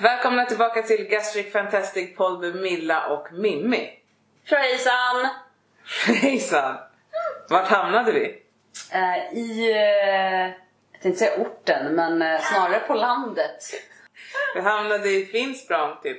Välkomna tillbaka till Gastric Fantastic podd med Milla och Mimmi. Hejsan! Hejsan! Vart hamnade vi? Eh, I, eh, jag tänkte säga orten, men eh, snarare på landet. Vi hamnade i Finsprång typ.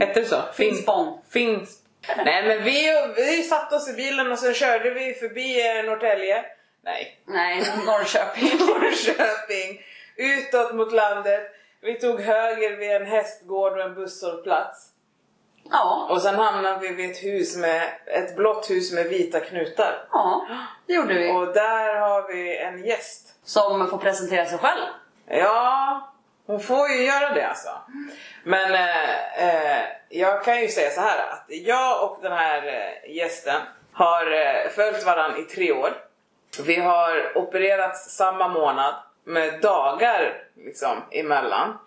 Hette det så? Fin- Finspång. Fins... Nej men vi, vi satte oss i bilen och sen körde vi förbi eh, Norrtälje. Nej, Nej, Norrköping. Norrköping. Utåt mot landet. Vi tog höger vid en hästgård och en busshållplats. Ja, Och sen hamnade vi vid ett hus med, ett blått hus med vita knutar. ja, det gjorde vi. Och där har vi en gäst. Som får presentera sig själv. Ja, hon får ju göra det alltså. Men eh, eh, jag kan ju säga så här att jag och den här eh, gästen har eh, följt varandra i tre år. Vi har opererats samma månad med dagar liksom emellan.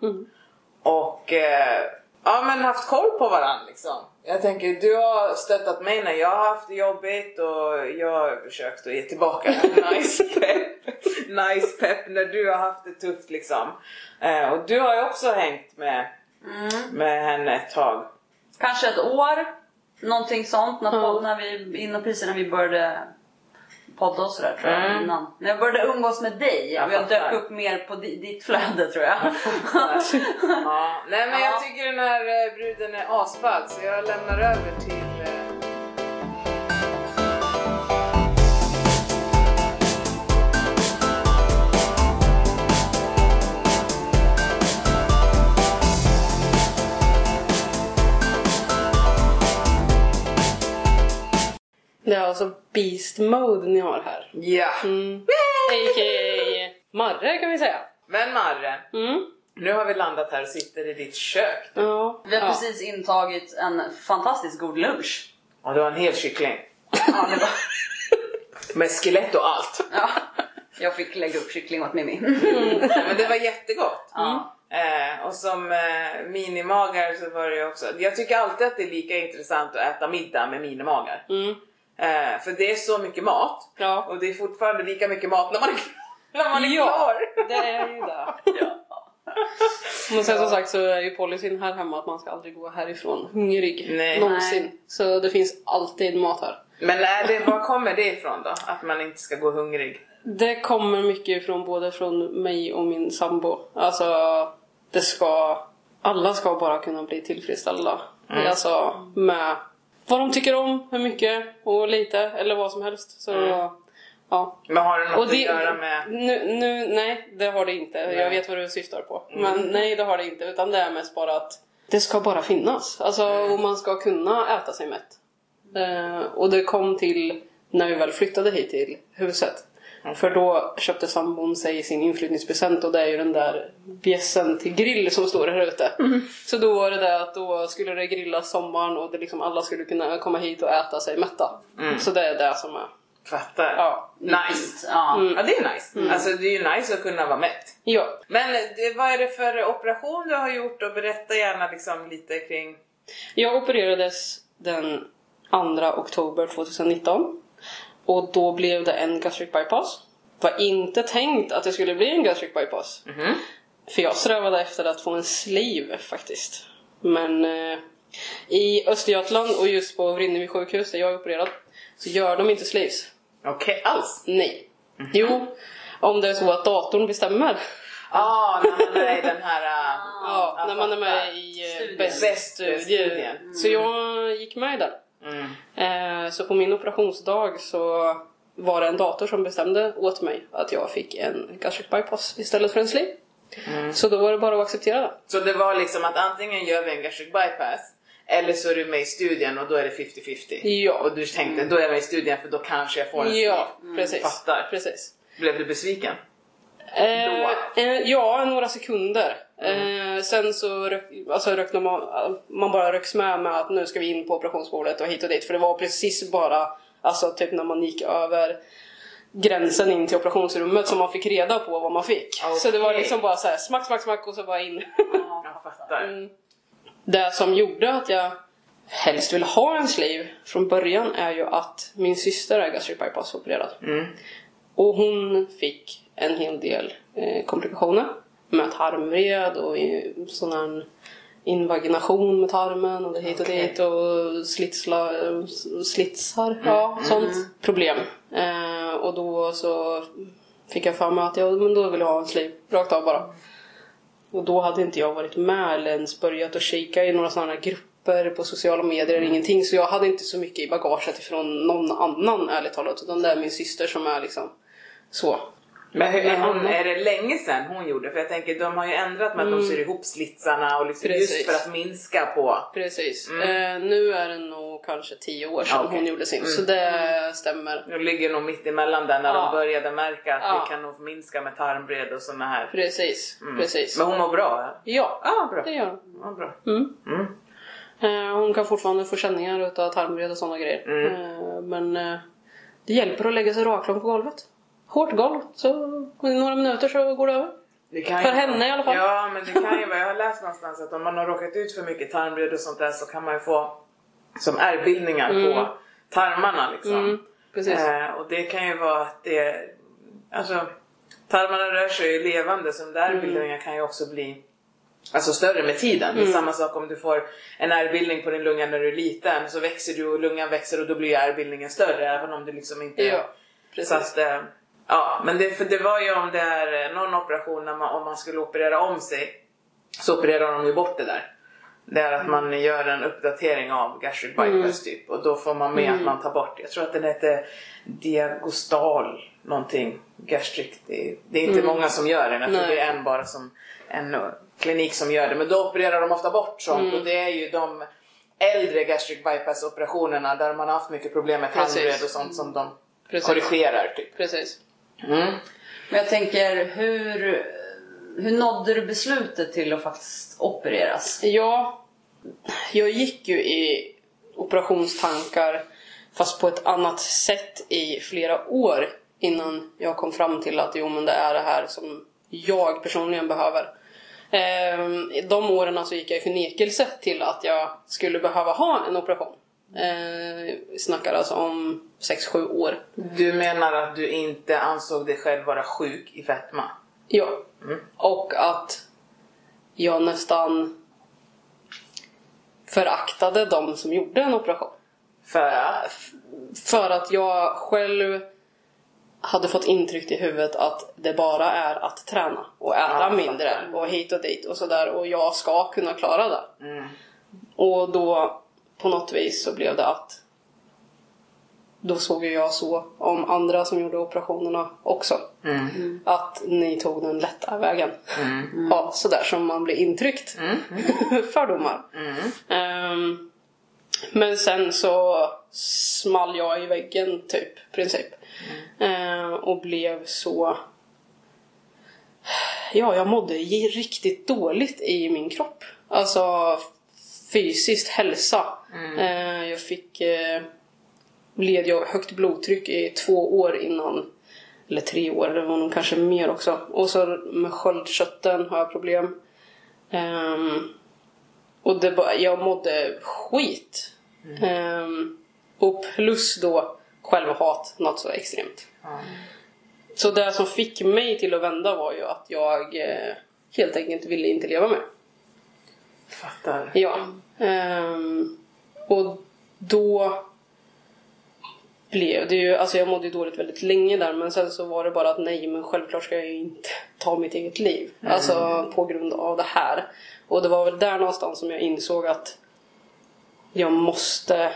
Och eh, ja men haft koll på varandra liksom. Jag tänker du har stöttat mig när jag har haft det jobbigt och jag har försökt att ge tillbaka nice pepp. nice pepp när du har haft det tufft liksom. Eh, och du har ju också hängt med, med henne ett tag. Kanske ett år, någonting sånt. Något podd när vi, in och precis när vi började podda och sådär tror jag Mm. innan. När jag började umgås med dig Jag jag dök upp mer på di, ditt flöde tror jag. Ja. Nej men Ja. jag tycker den här eh, bruden är asball så jag lämnar över till Det är alltså Beast Mode ni har här. Ja. Mm. A.k.a. Marre kan vi säga. Men Marre, Mm. nu har vi landat här och sitter i ditt kök. Ja. Vi har ja. precis intagit en fantastiskt god lunch. Och det var en hel kyckling. Ja, det var, Med skelett och allt. ja. Jag fick lägga upp kyckling åt Mimmi. Men det var jättegott. Ja. Eh, och som eh, minimagar så var det ju också, jag tycker alltid att det är lika intressant att äta middag med minimagar. Mm. Eh, för det är så mycket mat Ja. och det är fortfarande lika mycket mat när man är, när man är Ja. klar. Det är ju det. Men sen som sagt så är ju policyn här hemma att man ska aldrig gå härifrån hungrig. Nej. Någonsin. Nej. Så det finns alltid mat här. Men är det, var kommer det ifrån då? Att man inte ska gå hungrig? Det kommer mycket ifrån både från mig och min sambo. Alltså, det ska... Alla ska bara kunna bli tillfredsställda. Alltså, med vad de tycker om, hur mycket och lite eller vad som helst. Så, ja. Men har det något Och att det, göra med... nu, nu, nej, det har det inte. Jag vet vad du syftar på. Men nej, det har det inte. Utan det är mest bara att det ska bara finnas. Alltså, och man ska kunna äta sig mätt. Eh, och det kom till när vi väl flyttade hit till huset. För då köpte sambon sig sin inflyttningspresent och det är ju den där bjässen till grill som står här ute. Så då var det det att då skulle det grillas sommaren och det liksom alla skulle kunna komma hit och äta sig mätta. Så det är det som är. Fattar. Ja. Nice. Ja. Ja det är nice. Alltså det är ju nice att kunna vara mätt. Ja. Men det, vad är det för operation du har gjort och berätta gärna liksom lite kring... Jag opererades den 2 oktober 2019 och då blev det en gastric bypass. Det var inte tänkt att det skulle bli en gastric bypass. För jag strävade efter att få en sleeve faktiskt. Men eh, i Östergötland och just på Vrinnevi sjukhus där jag är opererad så gör de inte sleeves. Okej, alls? Nej. Jo, om det är så att datorn bestämmer. Ah, när man är i den här... äh, Ja, när man är med i Studien. eh, Bäst Bäst studien. Så jag gick med i den. Mm. Eh, så på min operationsdag så var det en dator som bestämde åt mig att jag fick en gastric bypass istället för en sleeve. Så då var det bara att acceptera det. Så det var liksom att antingen gör vi en gastric bypass eller så är du med i studien och då är det 50-50. Ja. Och du tänkte då är jag med i studien för då kanske jag får en Ja, sleeve. precis. Fattar. precis. Blev du besviken? Eh, eh, ja, några sekunder. Eh, sen så rök, alltså rökte man, man bara röks med med att nu ska vi in på operationsbordet och hit och dit. För det var precis bara, alltså typ när man gick över gränsen in till operationsrummet som man fick reda på vad man fick. Så det var liksom bara så här smack, smack, smack och så bara in. Jag fattar. Mm. Det som gjorde att jag helst ville ha en sleeve från början är ju att min syster är gastric bypass opererad. Mm. Och hon fick en hel del eh, komplikationer. med tarmvred och sån här invagination med tarmen och det hit och Okej. dit och slitsla, slitsar. Ja, sånt problem. Eh, och då så fick jag för mig att jag, men då vill jag ha en sleeve. Rakt av bara. Och då hade inte jag varit med eller ens börjat att kika i några sådana här grupper på sociala medier eller ingenting. Så jag hade inte så mycket i bagaget ifrån någon annan ärligt talat. Utan det är min syster som är liksom så. Men hur, är, hon, är det länge sedan hon gjorde? För jag tänker de har ju ändrat med att de syr ihop slitsarna och liksom just för att minska på... Precis. Eh, nu är det nog kanske tio år sedan okej. hon gjorde sin. Så det stämmer. De ligger nog mitt emellan där när Ja. de började märka att Ja. vi kan nog minska med tarmvred och såna här. Precis. Precis. Men hon mår bra? Ja, Ja, ah, bra. det gör hon. Ja, bra. Mm. Mm. Eh, hon kan fortfarande få känningar utav tarmvred och sådana grejer. Mm. Eh, men eh, det hjälper att lägga sig raklång på golvet. Hårt golv, så några minuter så går det över. Det kan För henne i alla fall. Ja, men det kan ju vara, jag har läst någonstans att om man har råkat ut för mycket tarmvred och sånt där så kan man ju få som ärrbildningar på tarmarna liksom. Mm, precis. Eh, och det kan ju vara att det, alltså tarmarna rör sig ju levande så de där Mm. ärrbildningarna kan ju också bli Alltså större med tiden. Mm. Det är samma sak om du får en ärrbildning på din lunga när du är liten så växer du och lungan växer och då blir ärrbildningen större även om du liksom inte Ja, så precis. att, eh, ja, men det, för det var ju om det är eh, någon operation när man, om man skulle operera om sig så opererar de ju bort det där. Det är att man gör en uppdatering av gastric bypass typ och då får man med att man tar bort, jag tror att den heter diagostal någonting gastric. Det, är- det är inte många som gör den, jag tror det är en bara som en eh, klinik som gör det. Men då opererar de ofta bort sånt och det är ju de äldre gastric bypass operationerna där man har haft mycket problem med tarmvred och sånt som de Precis. korrigerar typ. Precis. Mm. Men jag tänker, hur, hur nådde du beslutet till att faktiskt opereras? Ja, jag gick ju i operationstankar fast på ett annat sätt i flera år innan jag kom fram till att jo men det är det här som jag personligen behöver. Ehm, de åren så gick jag i förnekelse till att jag skulle behöva ha en operation. Vi snackar alltså om 6-7 år. Du menar att du inte ansåg dig själv vara sjuk i fetma? Ja. Och att jag nästan föraktade de som gjorde en operation. För att? För att jag själv hade fått intryck i huvudet att det bara är att träna och äta Ja, mindre och hit och dit och sådär och jag ska kunna klara det. Mm. Och då på något vis så blev det att då såg ju jag så om andra som gjorde operationerna också. Mm. Att ni tog den lätta vägen. Mm. Ja, sådär som man blir intryckt. Mm. Fördomar. Mm. Ehm, men sen så small jag i väggen typ, princip. Ehm, och blev så... Ja, jag mådde riktigt dåligt i min kropp. Alltså fysiskt hälsa. Ehm, jag fick... Eh, led jag högt blodtryck i två år innan eller tre år, det var nog kanske mer också. Och så med sköldkörteln har jag problem. Ehm, och det bara, jag mådde skit. Ehm, och plus då självhat, något så extremt. Ja. Så det som fick mig till att vända var ju att jag eh, helt enkelt ville inte leva mer. Fattar. Ja. Ehm, och då blev det ju, alltså jag mådde ju dåligt väldigt länge där men sen så var det bara att nej men självklart ska jag ju inte ta mitt eget liv. Alltså på grund av det här. Och det var väl där någonstans som jag insåg att jag måste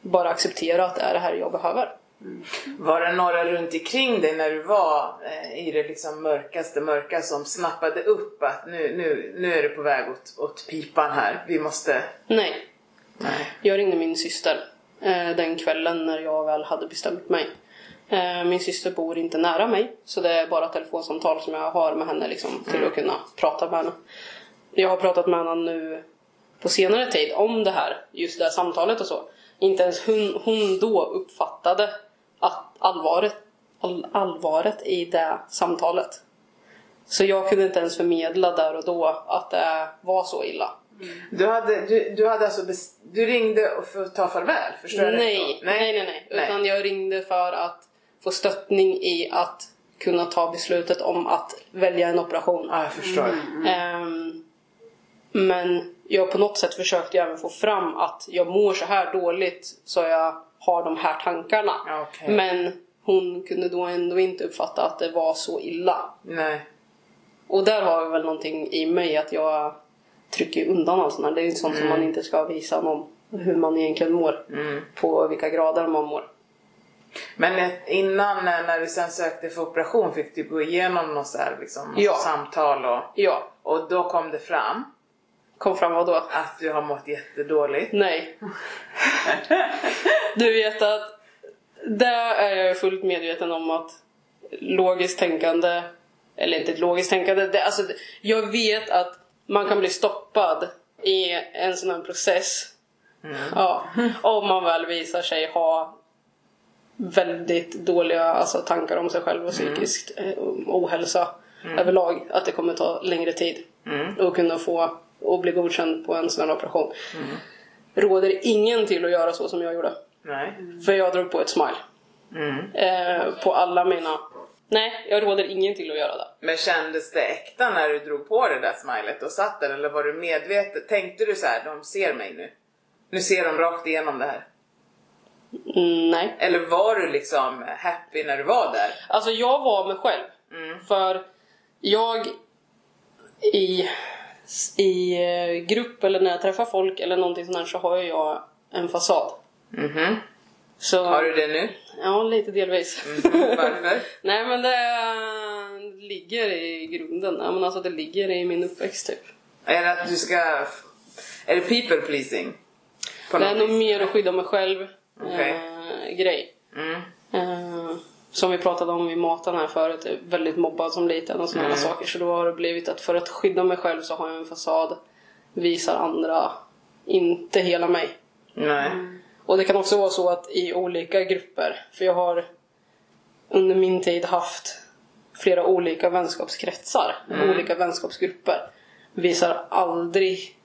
bara acceptera att det är det här jag behöver. Var det några runt omkring dig när du var eh, i det liksom mörkaste mörka som snappade upp att nu, nu, nu är det på väg åt, åt pipan här, vi måste... Nej, Nej. Jag ringde min syster eh, den kvällen när jag väl hade bestämt mig. Eh, min syster bor inte nära mig så det är bara telefonsamtal som jag har med henne liksom, till att kunna prata med henne. Jag har pratat med henne nu på senare tid om det här, just det här samtalet och så. Inte ens hon, hon då uppfattade att allvaret, all, allvaret i det samtalet. Så jag kunde inte ens förmedla där och då att det var så illa. Du hade, du, du hade alltså bes- du ringde för att ta farväl, förstår jag rätt Nej, då? nej, nej, nej. Utan jag ringde för att få stöttning i att kunna ta beslutet om att välja en operation. Ja, jag förstår. Ehm, men jag på något sätt försökte ju även få fram att jag mår så här dåligt så jag har de här tankarna. Okej. Men hon kunde då ändå inte uppfatta att det var så illa. Nej. Och där har jag väl någonting i mig att jag trycker undan allt sånt här. Det är ju sånt som man inte ska visa någon hur man egentligen mår. Mm. På vilka grader man mår. Men innan när du sen sökte för operation fick du gå igenom något så här, liksom, Ja. samtal och, Ja, och då kom det fram kom fram vad då? att du har mått jättedåligt. Nej. Du vet att där är jag fullt medveten om att logiskt tänkande, eller inte logiskt tänkande, det, alltså, jag vet att man kan bli stoppad i en sån här process. Ja, om man väl visar sig ha väldigt dåliga alltså, tankar om sig själv och psykisk eh, ohälsa överlag. Att det kommer ta längre tid att kunna få och bli godkänd på en sån här operation. Råder ingen till att göra så som jag gjorde. Nej. För jag drog på ett smile. Mm. Eh, på alla mina... Nej, jag råder ingen till att göra det. Men kändes det äkta när du drog på det där smilet och satt där eller var du medveten? Tänkte du så här, de ser mig nu? Nu ser de rakt igenom det här. Mm, nej. Eller var du liksom happy när du var där? Alltså jag var mig själv. För jag i, i eh, grupp eller när jag träffar folk eller någonting sånt här så har jag en fasad. Mhm. Så, Har du det nu? Ja, lite delvis. Mhm. Varför? Nej men det eh, ligger i grunden. Ja, men alltså det ligger i min uppväxt typ. Är det att du ska... Är det people pleasing? På Det är nog mer att skydda mig själv Okej. eh, grej. Mm. Eh, som vi pratade om i maten här förut, är väldigt mobbad som liten och sådana Mm. saker. Så då har det blivit att för att skydda mig själv så har jag en fasad. Visar andra inte hela mig. Nej. Och det kan också vara så att i olika grupper, för jag har under min tid haft flera olika vänskapskretsar, olika vänskapsgrupper. Visar aldrig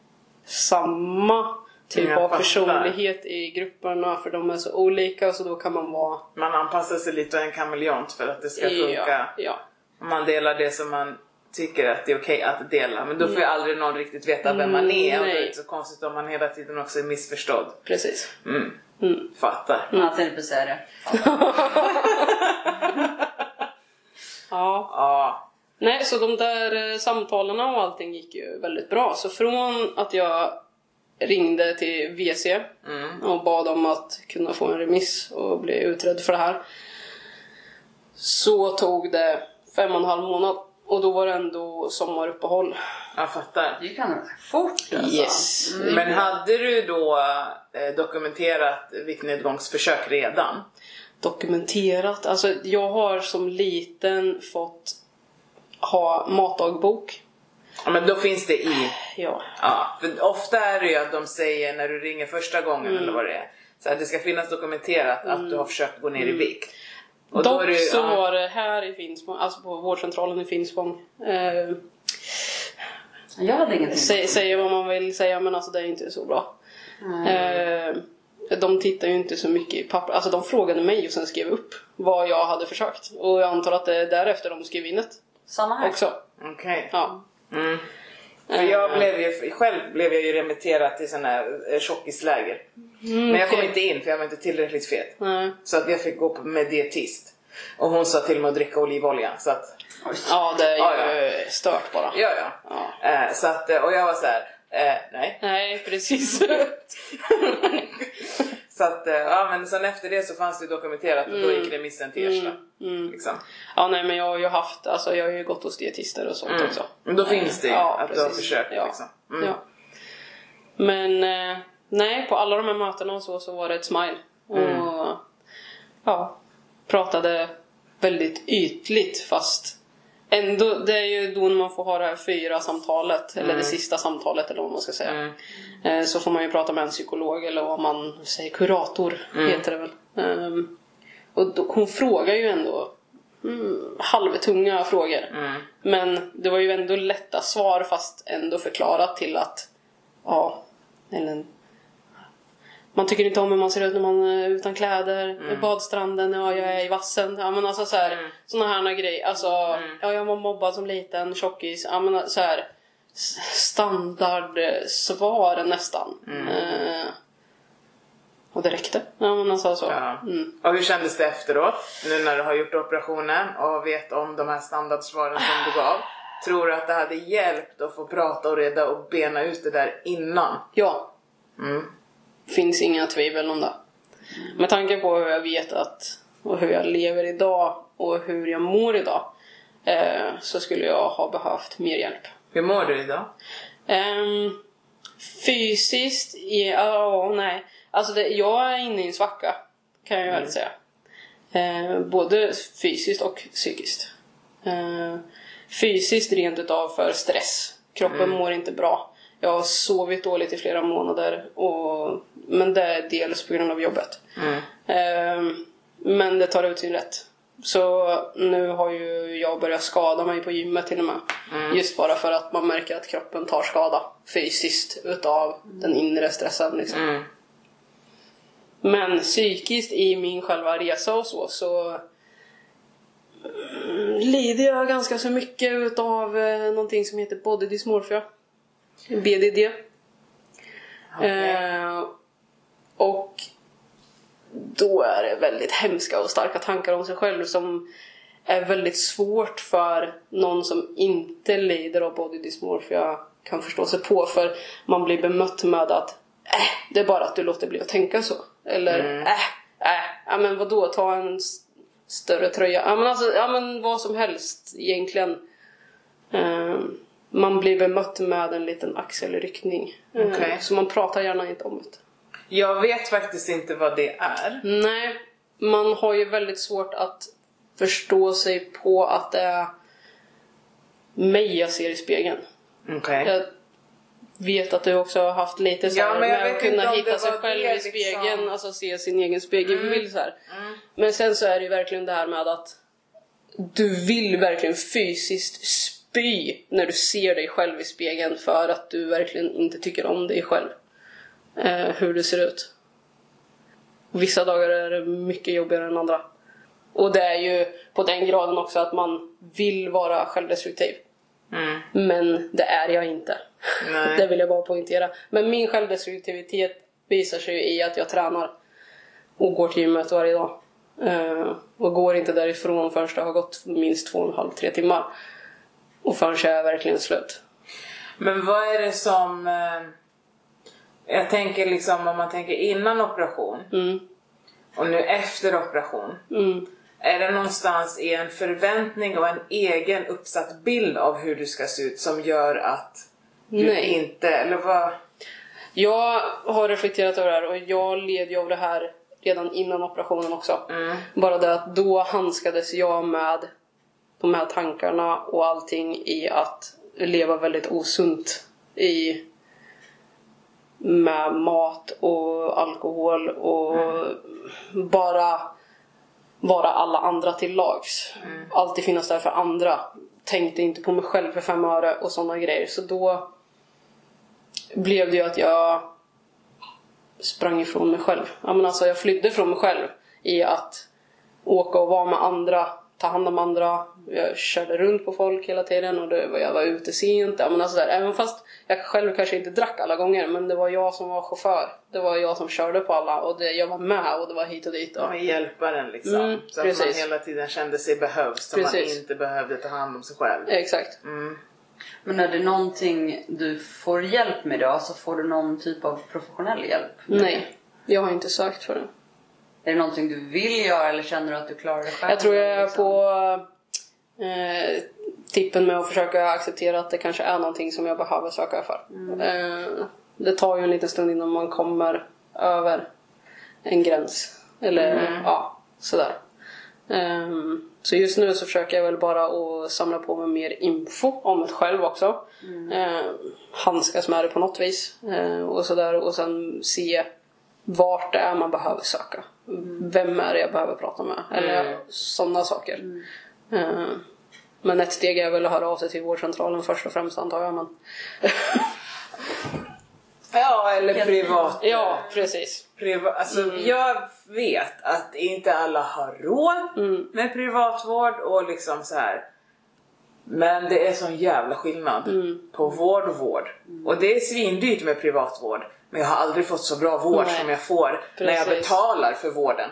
samma typ Jag av fattar. personlighet i grupperna för de är så olika så då kan man vara Man anpassar sig lite och är en kameleont för att det ska funka. Ja, ja. Om man delar det som man tycker att det är okej att dela. Men då får ju aldrig någon riktigt veta vem man är. Och det är inte så konstigt om man hela tiden också är missförstådd. precis. Mm. Mm. Fattar. Jag tänkte säga det. Ja. Ja. Nej, så de där eh, samtalen och allting gick ju väldigt bra. Så från att jag ringde till WC Mm. och bad om att kunna få en remiss och bli utredd för det här. Så tog det fem och en halv månad och då var det ändå sommaruppehåll. Jag fattar. Det gick ganska fort alltså. Yes. Men hade du då eh, dokumenterat viktnedgångsförsök redan? Dokumenterat. Alltså jag har som liten fått ha matdagbok. Ja, men då finns det i. Ja. Ja, för ofta är det ju att de säger när du ringer första gången eller vad det är. Så att det ska finnas dokumenterat att du har försökt gå ner i vikt. Och då Dock är det, så ja, var det här i Finspång, alltså på vårdcentralen i Finspång. Eh, Jag hade ingenting. Sä, säga vad man vill säga men alltså det är inte så bra. Eh, de tittar ju inte så mycket i papper. Alltså de frågade mig och sen skrev upp vad jag hade försökt. Och jag antar att det är därefter de skrev in ett Samma här. också. okej. Ja. Mm. För jag blev ju, själv blev jag ju remitterad till sådana här eh, tjockisläger. Men jag kom okej. inte in för jag var inte tillräckligt fet. Nej. Så att jag fick gå på med dietist. Och hon sa till mig att dricka olivolja. Så att. Ja, det är ju Ja, stört bara. ja ja. Ja. Eh, så att, eh, och jag var så här, eh, nej. Nej, precis. Så att, eh, ja men sen efter det så fanns det dokumenterat och då gick remissen till Ersta. mm. Liksom. ja, nej men jag har ju haft, alltså jag har ju gått hos dietister och sånt Mm. också. Men då finns det ju Ja, att du har precis. försökt. Ja. Liksom. Mm. Ja. Men eh, nej, på alla de här mötena och så, så var det ett smile. Mm. Och ja, pratade väldigt ytligt fast ändå, det är ju då man får ha det här fyra samtalet, eller det sista samtalet eller vad man ska säga. Mm. Eh, så får man ju prata med en psykolog eller vad man säger, kurator Mm. heter det väl. Ehm, och då, hon frågar ju ändå mm, halvtunga frågor. Mm. Men det var ju ändå lätta svar fast ändå förklarat till att ja, eller man tycker inte om hur man ser ut när man är utan kläder. Badstranden, ja jag är i vassen. Ja men alltså så här, Mm. såna här grejer. Alltså, ja jag var mobbad som liten, tjockis. Ja men så här standardsvar nästan. Mm. Eh, och det räckte. Ja men alltså så. Ja. Mm. Och hur kändes det efteråt? Nu när du har gjort operationen och vet om de här standardsvaren som du gav. Tror du att det hade hjälpt att få prata och reda och bena ut det där innan? Ja, Mm. Finns inga tvivel om det. Med tanke på hur jag vet att och hur jag lever idag och hur jag mår idag eh, så skulle jag ha behövt mer hjälp. Hur mår du idag? Ehm, fysiskt, ja, nej. Alltså det, jag är inne i en svacka kan jag ju väl säga. Eh, både fysiskt och psykiskt. Eh, fysiskt rent utav för stress. Kroppen mår inte bra. Jag har sovit dåligt i flera månader. Och, men det är dels på grund av jobbet. Mm. Ehm, men det tar ut sin rätt. Så nu har ju jag börjat skada mig på gymmet till och med. Just bara för att man märker att kroppen tar skada fysiskt utav den inre stressen. Liksom. Mm. Men psykiskt i min själva resa och så, så mm, lider jag ganska så mycket utav eh, någonting som heter body dysmorphia. BDD. Eh, och då är det väldigt hemska och starka tankar om sig själv som är väldigt svårt för någon som inte lider av body dysmorphia kan förstå sig på. För man blir bemött med att äh, det är bara att du låter bli att tänka så. Eller äh, äh, ja men vadå, ta en större tröja. Ja men alltså, ja men vad som helst egentligen. Eh, man blir bemött med en liten axelryckning. Eh, Okej. Så man pratar gärna inte om det. Jag vet faktiskt inte vad det är. Nej, man har ju väldigt svårt att förstå sig på att det är mig jag ser i spegeln. Okej. Jag vet att du också har haft lite så Ja, med att kunna hitta sig själv i spegeln, liksom. alltså se sin egen spegelbild så här. Men sen så är det ju verkligen det här med att du vill verkligen fysiskt spy när du ser dig själv i spegeln för att du verkligen inte tycker om dig själv. Eh, hur du ser ut. Vissa dagar är det mycket jobbigare än andra. Och det är ju på den graden också att man vill vara självdestruktiv. Mm. Men det är jag inte. Nej. det vill jag bara poängtera. Men min självdestruktivitet visar sig ju i att jag tränar och går till gymmet varje dag. Eh, och går inte därifrån förrän det har gått minst två och en halv, tre timmar. Och förrän jag är verkligen slut. Men vad är det som... Eh, jag tänker liksom om man tänker innan operation Mm, och nu efter operation. mm. Är det någonstans i en förväntning och en egen uppsatt bild av hur du ska se ut som gör att du Nej. inte... Eller vad? Jag har reflekterat över det här och jag led ju av det här redan innan operationen också. Mm. Bara det att då handskades jag med de här tankarna och allting i att leva väldigt osunt i med mat och alkohol och bara vara alla andra till lags. Alltid finnas där för andra. Tänkte inte på mig själv för fem öre och sådana grejer. Så då blev det ju att jag sprang ifrån mig själv. Ja, men alltså jag flydde från mig själv i att åka och vara med andra, ta hand om andra. Jag körde runt på folk hela tiden och det var, jag var ute sent. Ja, men alltså där, även fast jag själv kanske inte drack alla gånger men det var jag som var chaufför. Det var jag som körde på alla och det, jag var med och det var hit och dit. Och, Ja, hjälparen liksom. Mm, så att man precis. hela tiden kände sig behövd så man Precis. inte behövde ta hand om sig själv. Exakt. Mm. Men är det någonting du får hjälp med då? Alltså får du någon typ av professionell hjälp? Nej, jag har inte sökt för det. Är det någonting du vill göra eller känner du att du klarar det själv? Jag tror jag är liksom? på eh, tippen med att försöka acceptera att det kanske är någonting som jag behöver söka för. Eh, det tar ju en liten stund innan man kommer över en gräns. Eller ja, sådär. Ehm, så just nu så försöker jag väl bara att samla på mig mer info om mig själv också. Ehm, handskas med det på något vis. Ehm, och sådär och sen se vart det är man behöver söka. Vem är det jag behöver prata med? Eller Mm. sådana saker. Ehm, men ett steg är väl att höra av sig till vårdcentralen först och främst antar jag. Men... Ja, eller privat. Ja, precis. Priva, alltså, Jag vet att inte alla har råd Mm. med privatvård och liksom så här. Men det är sån jävla skillnad Mm. på vård och vård. Och det är svindyrt med privatvård. Men jag har aldrig fått så bra vård Nej. som jag får när jag Precis. betalar för vården.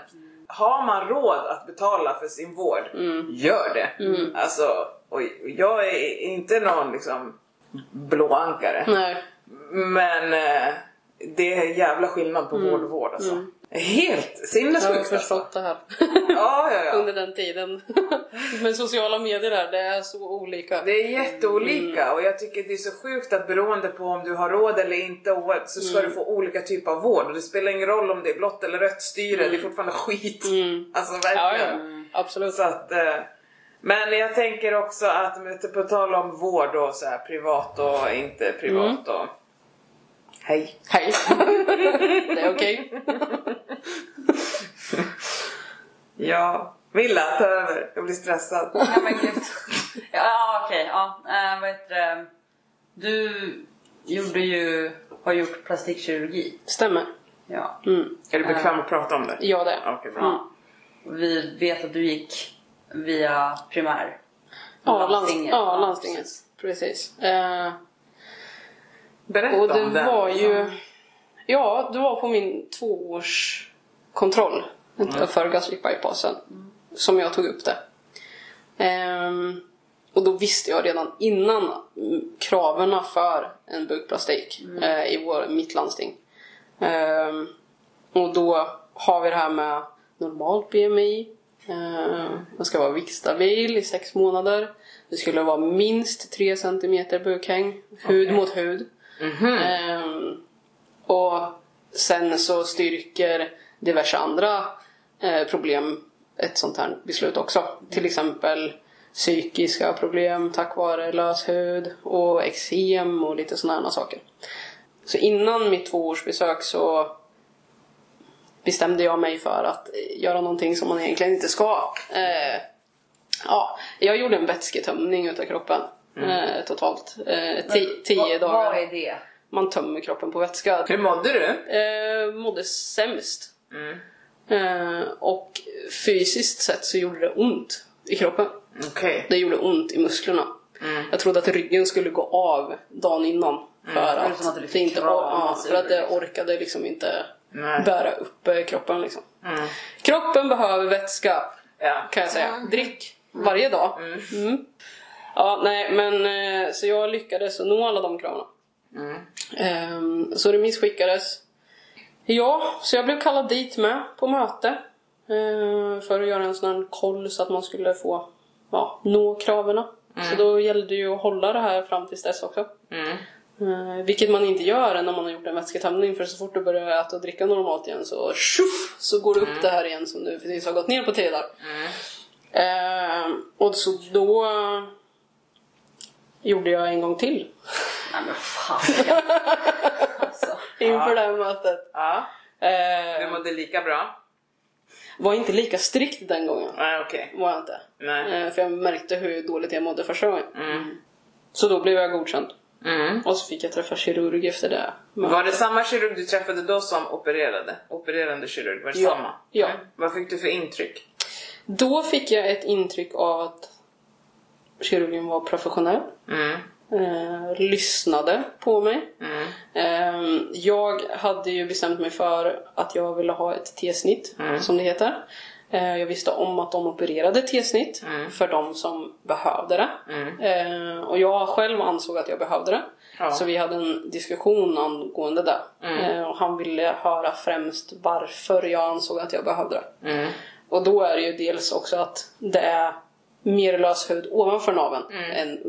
Har man råd att betala för sin vård, Mm. gör det. Alltså, och jag är inte någon liksom blåankare. Nej. Men eh, det är jävla skillnad på vård och vård alltså. Helt Jag har sinnessjukt förstått det här. Ja, ja, ja. Under den tiden. Med sociala medier där, det är så olika. Det är jätteolika och jag tycker det är så sjukt att beroende på om du har råd eller inte så ska du få olika typer av vård och det spelar ingen roll om det är blått eller rött styre, det är fortfarande skit. Mm. Alltså Ja, verkligen. ja. Absolut. Så att, eh, men jag tänker också att på tal om vård och så här, privat och inte privat och Hej! Hej! det är okej. Ja, Villa ta över. Jag blir stressad. Ja men gud. Ja okej, ja. Äh, vad heter det? Du gjorde ju, har gjort plastikkirurgi. Stämmer. Ja. Mm. Är du bekväm att prata om det? Ja, det. Okej, bra. ja. Vi vet att du gick via primär. Ja, landstinget. Ja, landstinget. Precis. Eh, Berätta och det om den. var ju... Ja, det var på min tvåårskontroll för gastric bypassen som jag tog upp det. Ehm, och då visste jag redan innan mm, kraven för en bukplastik eh, i vår, mitt landsting. Ehm, och då har vi det här med normalt BMI. Uh, man ska vara viktstabil i sex månader. Det skulle vara minst 3 cm bukhäng, hud Okej. mot hud. Ehm, och sen så styrker diverse andra eh, problem ett sånt här beslut också. Till exempel psykiska problem tack vare lös hud och eksem och lite sådana saker. Så innan mitt tvåårsbesök så bestämde jag mig för att göra någonting som man egentligen inte ska. Eh, ja, jag gjorde en vätsketömning utav kroppen. Eh, totalt. Eh, ti- tio dagar. Vad är det? Man tömmer kroppen på vätska. Hur mådde du? Eh, mådde sämst. Mm. Eh, och fysiskt sett så gjorde det ont i kroppen. Okej. Det gjorde ont i musklerna. Mm. Jag trodde att ryggen skulle gå av dagen innan. För Det är att, att det det inte, ja, för att det orkade liksom inte Nej. bära upp eh, kroppen. Liksom. Mm. Kroppen behöver vätska Ja. kan jag säga. Drick varje dag. Mm. Ja, nej, men eh, så jag lyckades nå alla de kraven. Mm. Ehm, så remiss skickades. Ja, så jag blev kallad dit med på möte. eh, för att göra en sån här koll så att man skulle få ja, nå kraven. Så då gällde det ju att hålla det här fram tills dess också. Mm. Eh, vilket man inte gör när man har gjort en vätsketömning för så fort du börjar äta och dricka normalt igen så tjoff, så går det upp det här igen som du precis har gått ner på tre dagar. Mm. Eh, och så då gjorde jag en gång till Nej men fan. inför det här mötet. Ja. Eh, Du mådde lika bra? var inte lika strikt den gången. Nej, okej. Var jag inte. Nej. Eh, för jag märkte hur dåligt jag mådde första gången. Mm. Så då blev jag godkänd. Mm. Och så fick jag träffa kirurg efter det. Men- Var det samma kirurg du träffade då som opererade? Opererande kirurg, var det Ja. samma? Ja. Mm. Vad fick du för intryck? Då fick jag ett intryck av att kirurgen var professionell. Mm. Eh, lyssnade på mig. Mm. Eh, jag hade ju bestämt mig för att jag ville ha ett T-snitt, Mm. som det heter. Eh, jag visste om att de opererade T-snitt Mm. för de som behövde det. Mm. Eh, och jag själv ansåg att jag behövde det. Ja. Så vi hade en diskussion angående det. Mm. Eh, och han ville höra främst varför jag ansåg att jag behövde det. Mm. Och då är det ju dels också att det är mer lös hud ovanför naveln Mm. än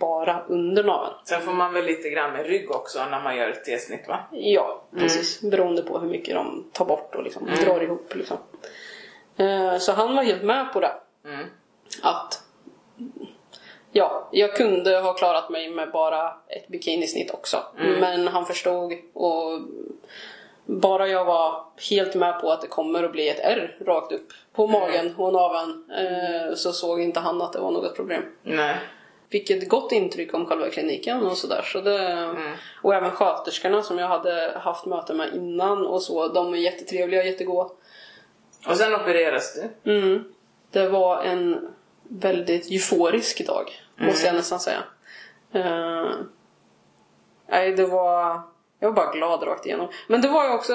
bara under naveln. Sen får man väl lite grann med rygg också när man gör ett T-snitt va? Ja, precis. Mm. Beroende på hur mycket de tar bort och liksom drar ihop. Liksom. Eh, Så han var helt med på det. Mm. Att ja, jag kunde ha klarat mig med bara ett bikinisnitt också. Mm. Men han förstod och bara jag var helt med på att det kommer att bli ett R rakt upp på Mm. magen och naveln eh, så såg inte han att det var något problem. Nej. fick ett gott intryck om själva kliniken och sådär. Så det, Och även sköterskorna som jag hade haft möte med innan och så, de är jättetrevliga, jättegoda. Och sen opereras du. Mm. Det var en väldigt euforisk dag, måste jag nästan säga. Eh, nej, det var... Jag var bara glad rakt igenom. Men det var ju också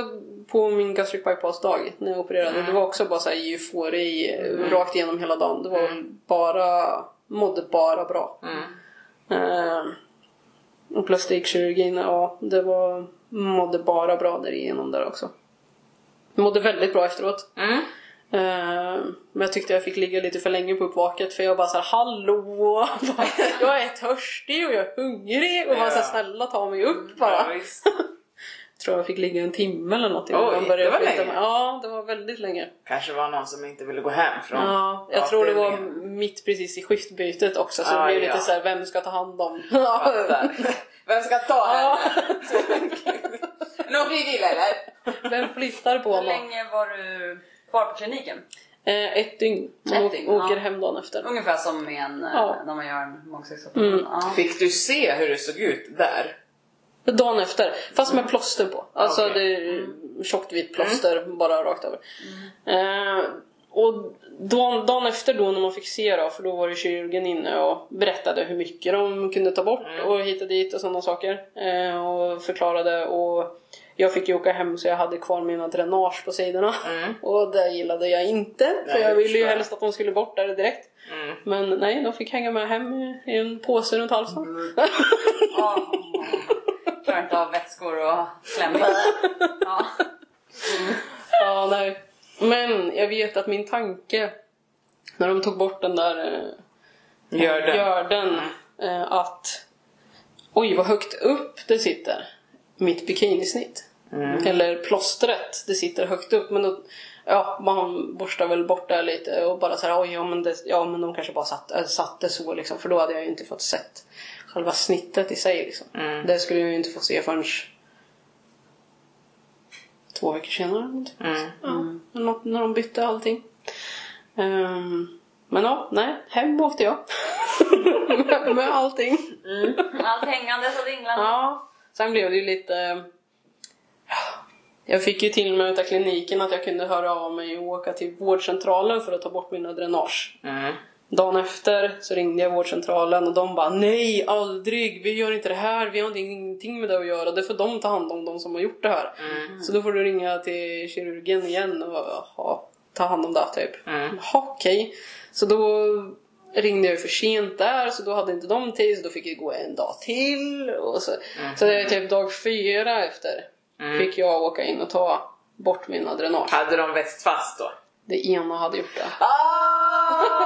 på min gastric bypass-dag när jag opererade. Det var också bara så här eufori eh, rakt igenom hela dagen. Det var bara... Mådde bara bra. Eh, och plastikkirurgin, ja, det var... Mådde bara bra där igenom där också. Mådde väldigt bra efteråt. Eh, men jag tyckte jag fick ligga lite för länge på uppvaket för jag bara såhär hallå! Bara, jag är törstig och jag är hungrig och bara såhär, snälla ta mig upp bara. Tror jag fick ligga en timme eller något innan man började det var länge. Ja, det var väldigt länge. Kanske var någon som inte ville gå hem från Ja, jag tror det var mitt precis i skiftbytet också så det Ah, blev ja. lite såhär, vem ska ta hand om? Vem ska ta henne? Någon frivillig eller? Vem flyttar på Hur honom? länge var du kvar på kliniken? Eh, ett dygn. Man Ett dygn, åker ja. hem dagen efter. Ungefär som med en, eh, Ja. när man gör en magsäcksoperation. Mm. Ja. Fick du se hur det såg ut där? Dagen efter, fast med plåster på. Alltså Okej. det är tjockt vitt plåster bara rakt över. Eh, och dagen, dagen efter då när man fick se då, för då var ju kirurgen inne och berättade hur mycket de kunde ta bort och hit och dit och sådana saker. Eh, och förklarade och jag fick ju åka hem så jag hade kvar mina dränage på sidorna. Och det gillade jag inte för Nej, jag det ville ju jag. helst att de skulle bort där direkt. Mm. Men nej, de fick hänga med hem i en påse runt halsen. Ja. Klarar inte av vätskor och klämmor. Ja. Ja, nej. Men jag vet att min tanke när de tog bort den där eh, Gör det. görden eh, att oj vad högt upp det sitter mitt bikinisnitt. Eller plåstret, det sitter högt upp men då, ja, man borstar väl bort det lite och bara såhär oj ja men, det, ja men de kanske bara satt, äh, satte så liksom för då hade jag ju inte fått sett själva snittet i sig liksom. Det skulle jag ju inte få se förrän två veckor senare. någonting. Mm. Ja, något, när de bytte allting. Ehm, men ja, nej, hem åkte jag. med, med allting. Allt hängandes och dinglande. Ja, sen blev det ju lite... ja, Jag fick ju till mig utav kliniken att jag kunde höra av mig och åka till vårdcentralen för att ta bort mina dränage. Mm. Dagen efter så ringde jag vårdcentralen och de bara nej, aldrig, vi gör inte det här, vi har ingenting med det att göra, det får de ta hand om, de som har gjort det här. Så då får du ringa till kirurgen igen och jaha, ta hand om det typ. Mm. Jaha, okej. Så då ringde jag för sent där så då hade inte de tid så då fick jag gå en dag till. Och så så det är typ dag fyra efter fick jag åka in och ta bort mina dränage. Hade de växt fast då? Det ena hade gjort det. Ah!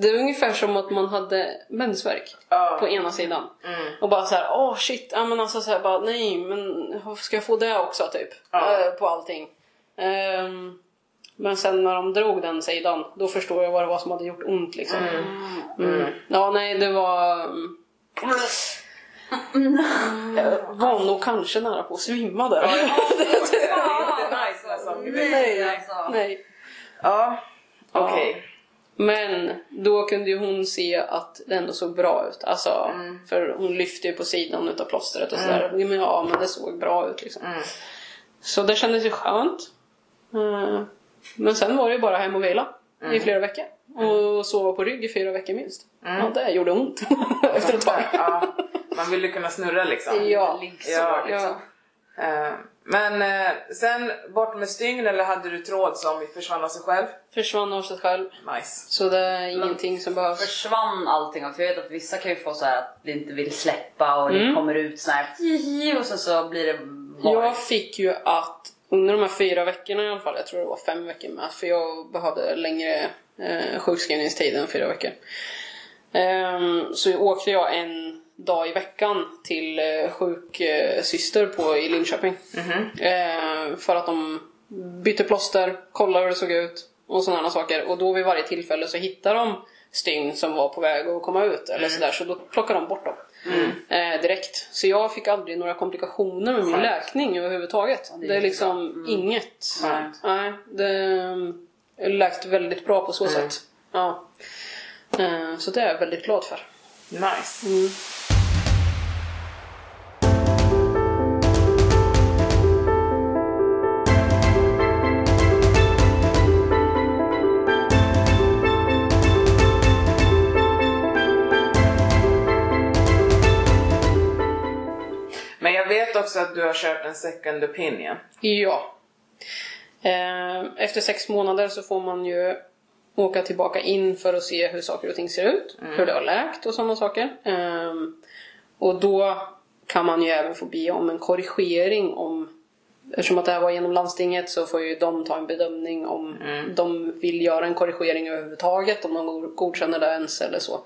Det är ungefär som att man hade mensvärk Ja. på ena sidan. Mm. Och bara så här, åh shit, ja men alltså så här, bara nej men ska jag få det också typ? Ja. Eh, på allting. Ehm, men sen när de drog den sidan, då förstår jag vad det var som hade gjort ont liksom. Mm. Ja nej det var... mm. Jag var nog kanske nära på att svimma där. Det när saker växer. nej, alltså. nej. Ja, okej. Men då kunde ju hon se att det ändå såg bra ut. Alltså, För hon lyfte ju på sidan utav plåstret och sådär. Men ja, men det såg bra ut liksom. Mm. Så det kändes ju skönt. Eh, Men sen var det ju bara hem och vila i flera veckor. Och sova på rygg i fyra veckor minst. Ja, det gjorde ont efter ett tag. Ja, man vill ju kunna snurra liksom. Ja. Ja, liksom. Eh, Men eh, sen bort med stygn eller hade du tråd som försvann av sig själv? Försvann av sig själv. Nice. Så det är ingenting som behövs. Försvann allting? För jag vet att vissa kan ju få så här att det inte vill släppa och det kommer ut så här och sen så blir det var. Jag fick ju att under de här fyra veckorna i alla fall, jag tror det var fem veckor med, för jag behövde längre eh, sjukskrivningstid än fyra veckor. Ehm, så åkte jag en dag i veckan till eh, sjuksyster på, i Linköping. Eh, för att de bytte plåster, kollade hur det såg ut och sådana saker. Och då vid varje tillfälle så hittade de stygn som var på väg att komma ut eller sådär, så då plockade de bort dem. Eh, direkt. Så jag fick aldrig några komplikationer med min läkning överhuvudtaget. det är det är liksom inget. Skönt. Nej, det är läkt väldigt bra på så sätt. Ja. Eh, så det är jag väldigt glad för. Nice. Vet också att du har kört en second opinion. Ja. Eh, Efter sex månader så får man ju åka tillbaka in för att se hur saker och ting ser ut. Hur det har läkt och sådana saker. Eh, Och då kan man ju även få be om en korrigering om Eftersom att det här var genom landstinget så får ju de ta en bedömning om de vill göra en korrigering överhuvudtaget, om de godkänner det ens eller så.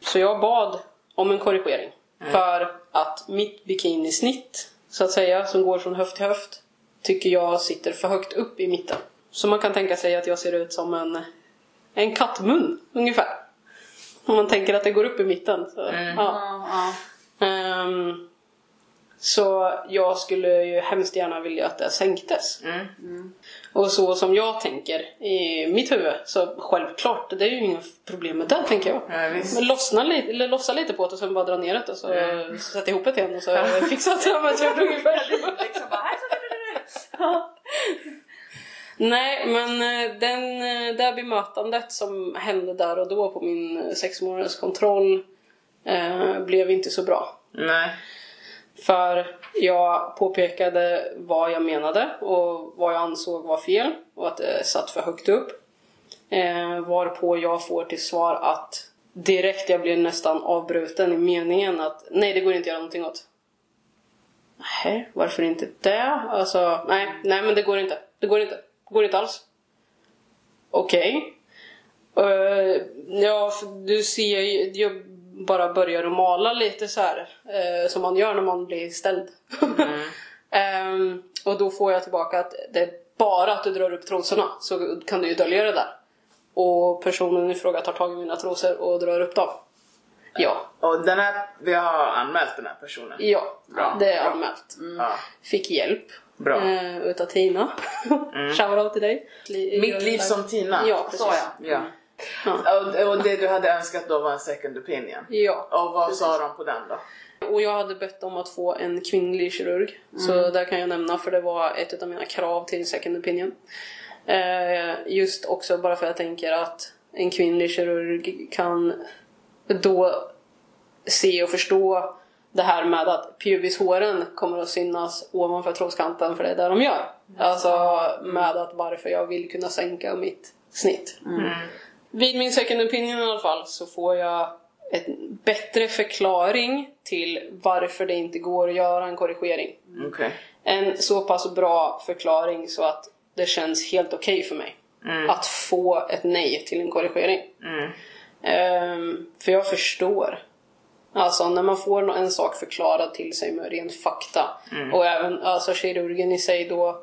Så jag bad om en korrigering. För att mitt bikinisnitt, så att säga, som går från höft till höft, tycker jag sitter för högt upp i mitten. Så man kan tänka sig att jag ser ut som en, en kattmun, ungefär. Om man tänker att det går upp i mitten. Så, ja. Ja, ja. Ehm, så jag skulle ju hemskt gärna vilja att det sänktes. Mm. Och så som jag tänker i mitt huvud, så självklart, det är ju inga problem med det tänker jag. Ja. Men lossna lite, eller lossa lite på det och sen bara dra ner det och så sätta ihop det igen och så fixa det med typ ungefär. Liksom bara, Ja. Nej, men eh, den, eh, det bemötandet som hände där och då på min eh, sex månaders kontroll eh, blev inte så bra. Nej. För jag påpekade vad jag menade och vad jag ansåg var fel och att det satt för högt upp. Eh, varpå jag får till svar att direkt jag blir nästan avbruten i meningen att nej, det går inte att göra någonting åt. Nej, varför inte det? Alltså, nej, nej men det går inte. Det går inte. Det går inte alls. Okej. Eh, ja, för du ser ju, jag bara börjar att mala lite så här eh, som man gör när man blir ställd. Ehm, och då får jag tillbaka att det är bara att du drar upp trosorna så kan du ju dölja det där. Och personen i fråga tar tag i mina trosor och drar upp dem. Ja, Och den här, vi har anmält den här personen. ja, Bra, det är bra. anmält. Ja. Fick hjälp Bra. eh, utav Tina. Shoutout till dig. Mitt liv som Tina. Ja, precis. Så ja. Ja. Och, och det du hade önskat då var en second opinion. Ja. Och vad sa de på den då? Och jag hade bett om att få en kvinnlig kirurg. Så där kan jag nämna för det var ett av mina krav till second opinion. Eh, just också bara för att jag tänker att en kvinnlig kirurg kan då se och förstå det här med att pubishåren kommer att synas ovanför troskanten för det är det de gör. Alltså med att varför jag vill kunna sänka mitt snitt. Vid min second opinion i alla fall så får jag en bättre förklaring till varför det inte går att göra en korrigering. Okej. En så pass bra förklaring så att det känns helt okej för mig. Att få ett nej till en korrigering. Mm. Ehm, för jag förstår. Alltså när man får en sak förklarad till sig med ren fakta. Och även alltså, kirurgen i sig då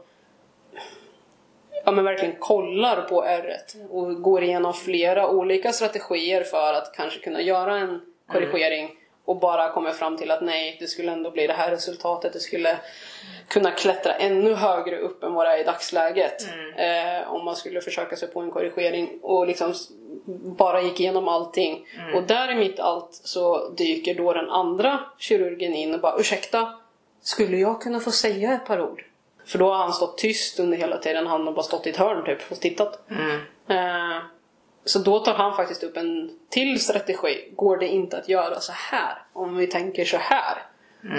ja, men verkligen kollar på ärret och går igenom flera olika strategier för att kanske kunna göra en korrigering och bara kommer fram till att nej, det skulle ändå bli det här resultatet. Det skulle kunna klättra ännu högre upp än vad det är i dagsläget. Eh, om man skulle försöka sig på en korrigering och liksom bara gick igenom allting. Och där i mitt allt så dyker då den andra kirurgen in och bara ursäkta, skulle jag kunna få säga ett par ord? För då har han stått tyst under hela tiden. Han har bara stått i ett hörn typ och tittat. Eh, så då tar han faktiskt upp en till strategi. Går det inte att göra så här? Om vi tänker så här.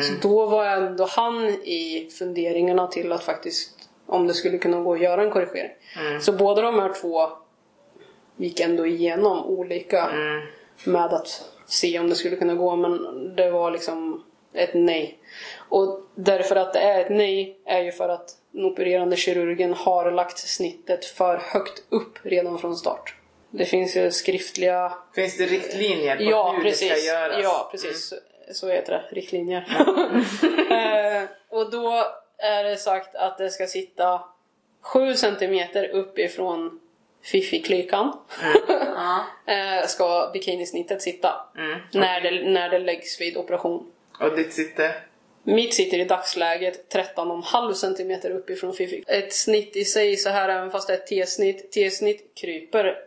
Så då var ändå han i funderingarna till att faktiskt om det skulle kunna gå att göra en korrigering. Så båda de här två gick ändå igenom olika med att se om det skulle kunna gå men det var liksom ett nej. Och därför att det är ett nej är ju för att den opererande kirurgen har lagt snittet för högt upp redan från start. Det finns ju skriftliga Finns det riktlinjer på Ja, hur precis. det ska göras? Mm. Ja, precis. Så, så heter det. Riktlinjer. eh, och då är det sagt att det ska sitta 7 centimeter uppifrån fiffiklykan. Ja. eh, ska bikinisnittet sitta. Mm. När, det, när det läggs vid operation. Och ditt sitter? Mitt sitter i dagsläget 13,5 cm uppifrån fiffik. Ett snitt i sig så här även fast det är ett T-snitt. T-snitt kryper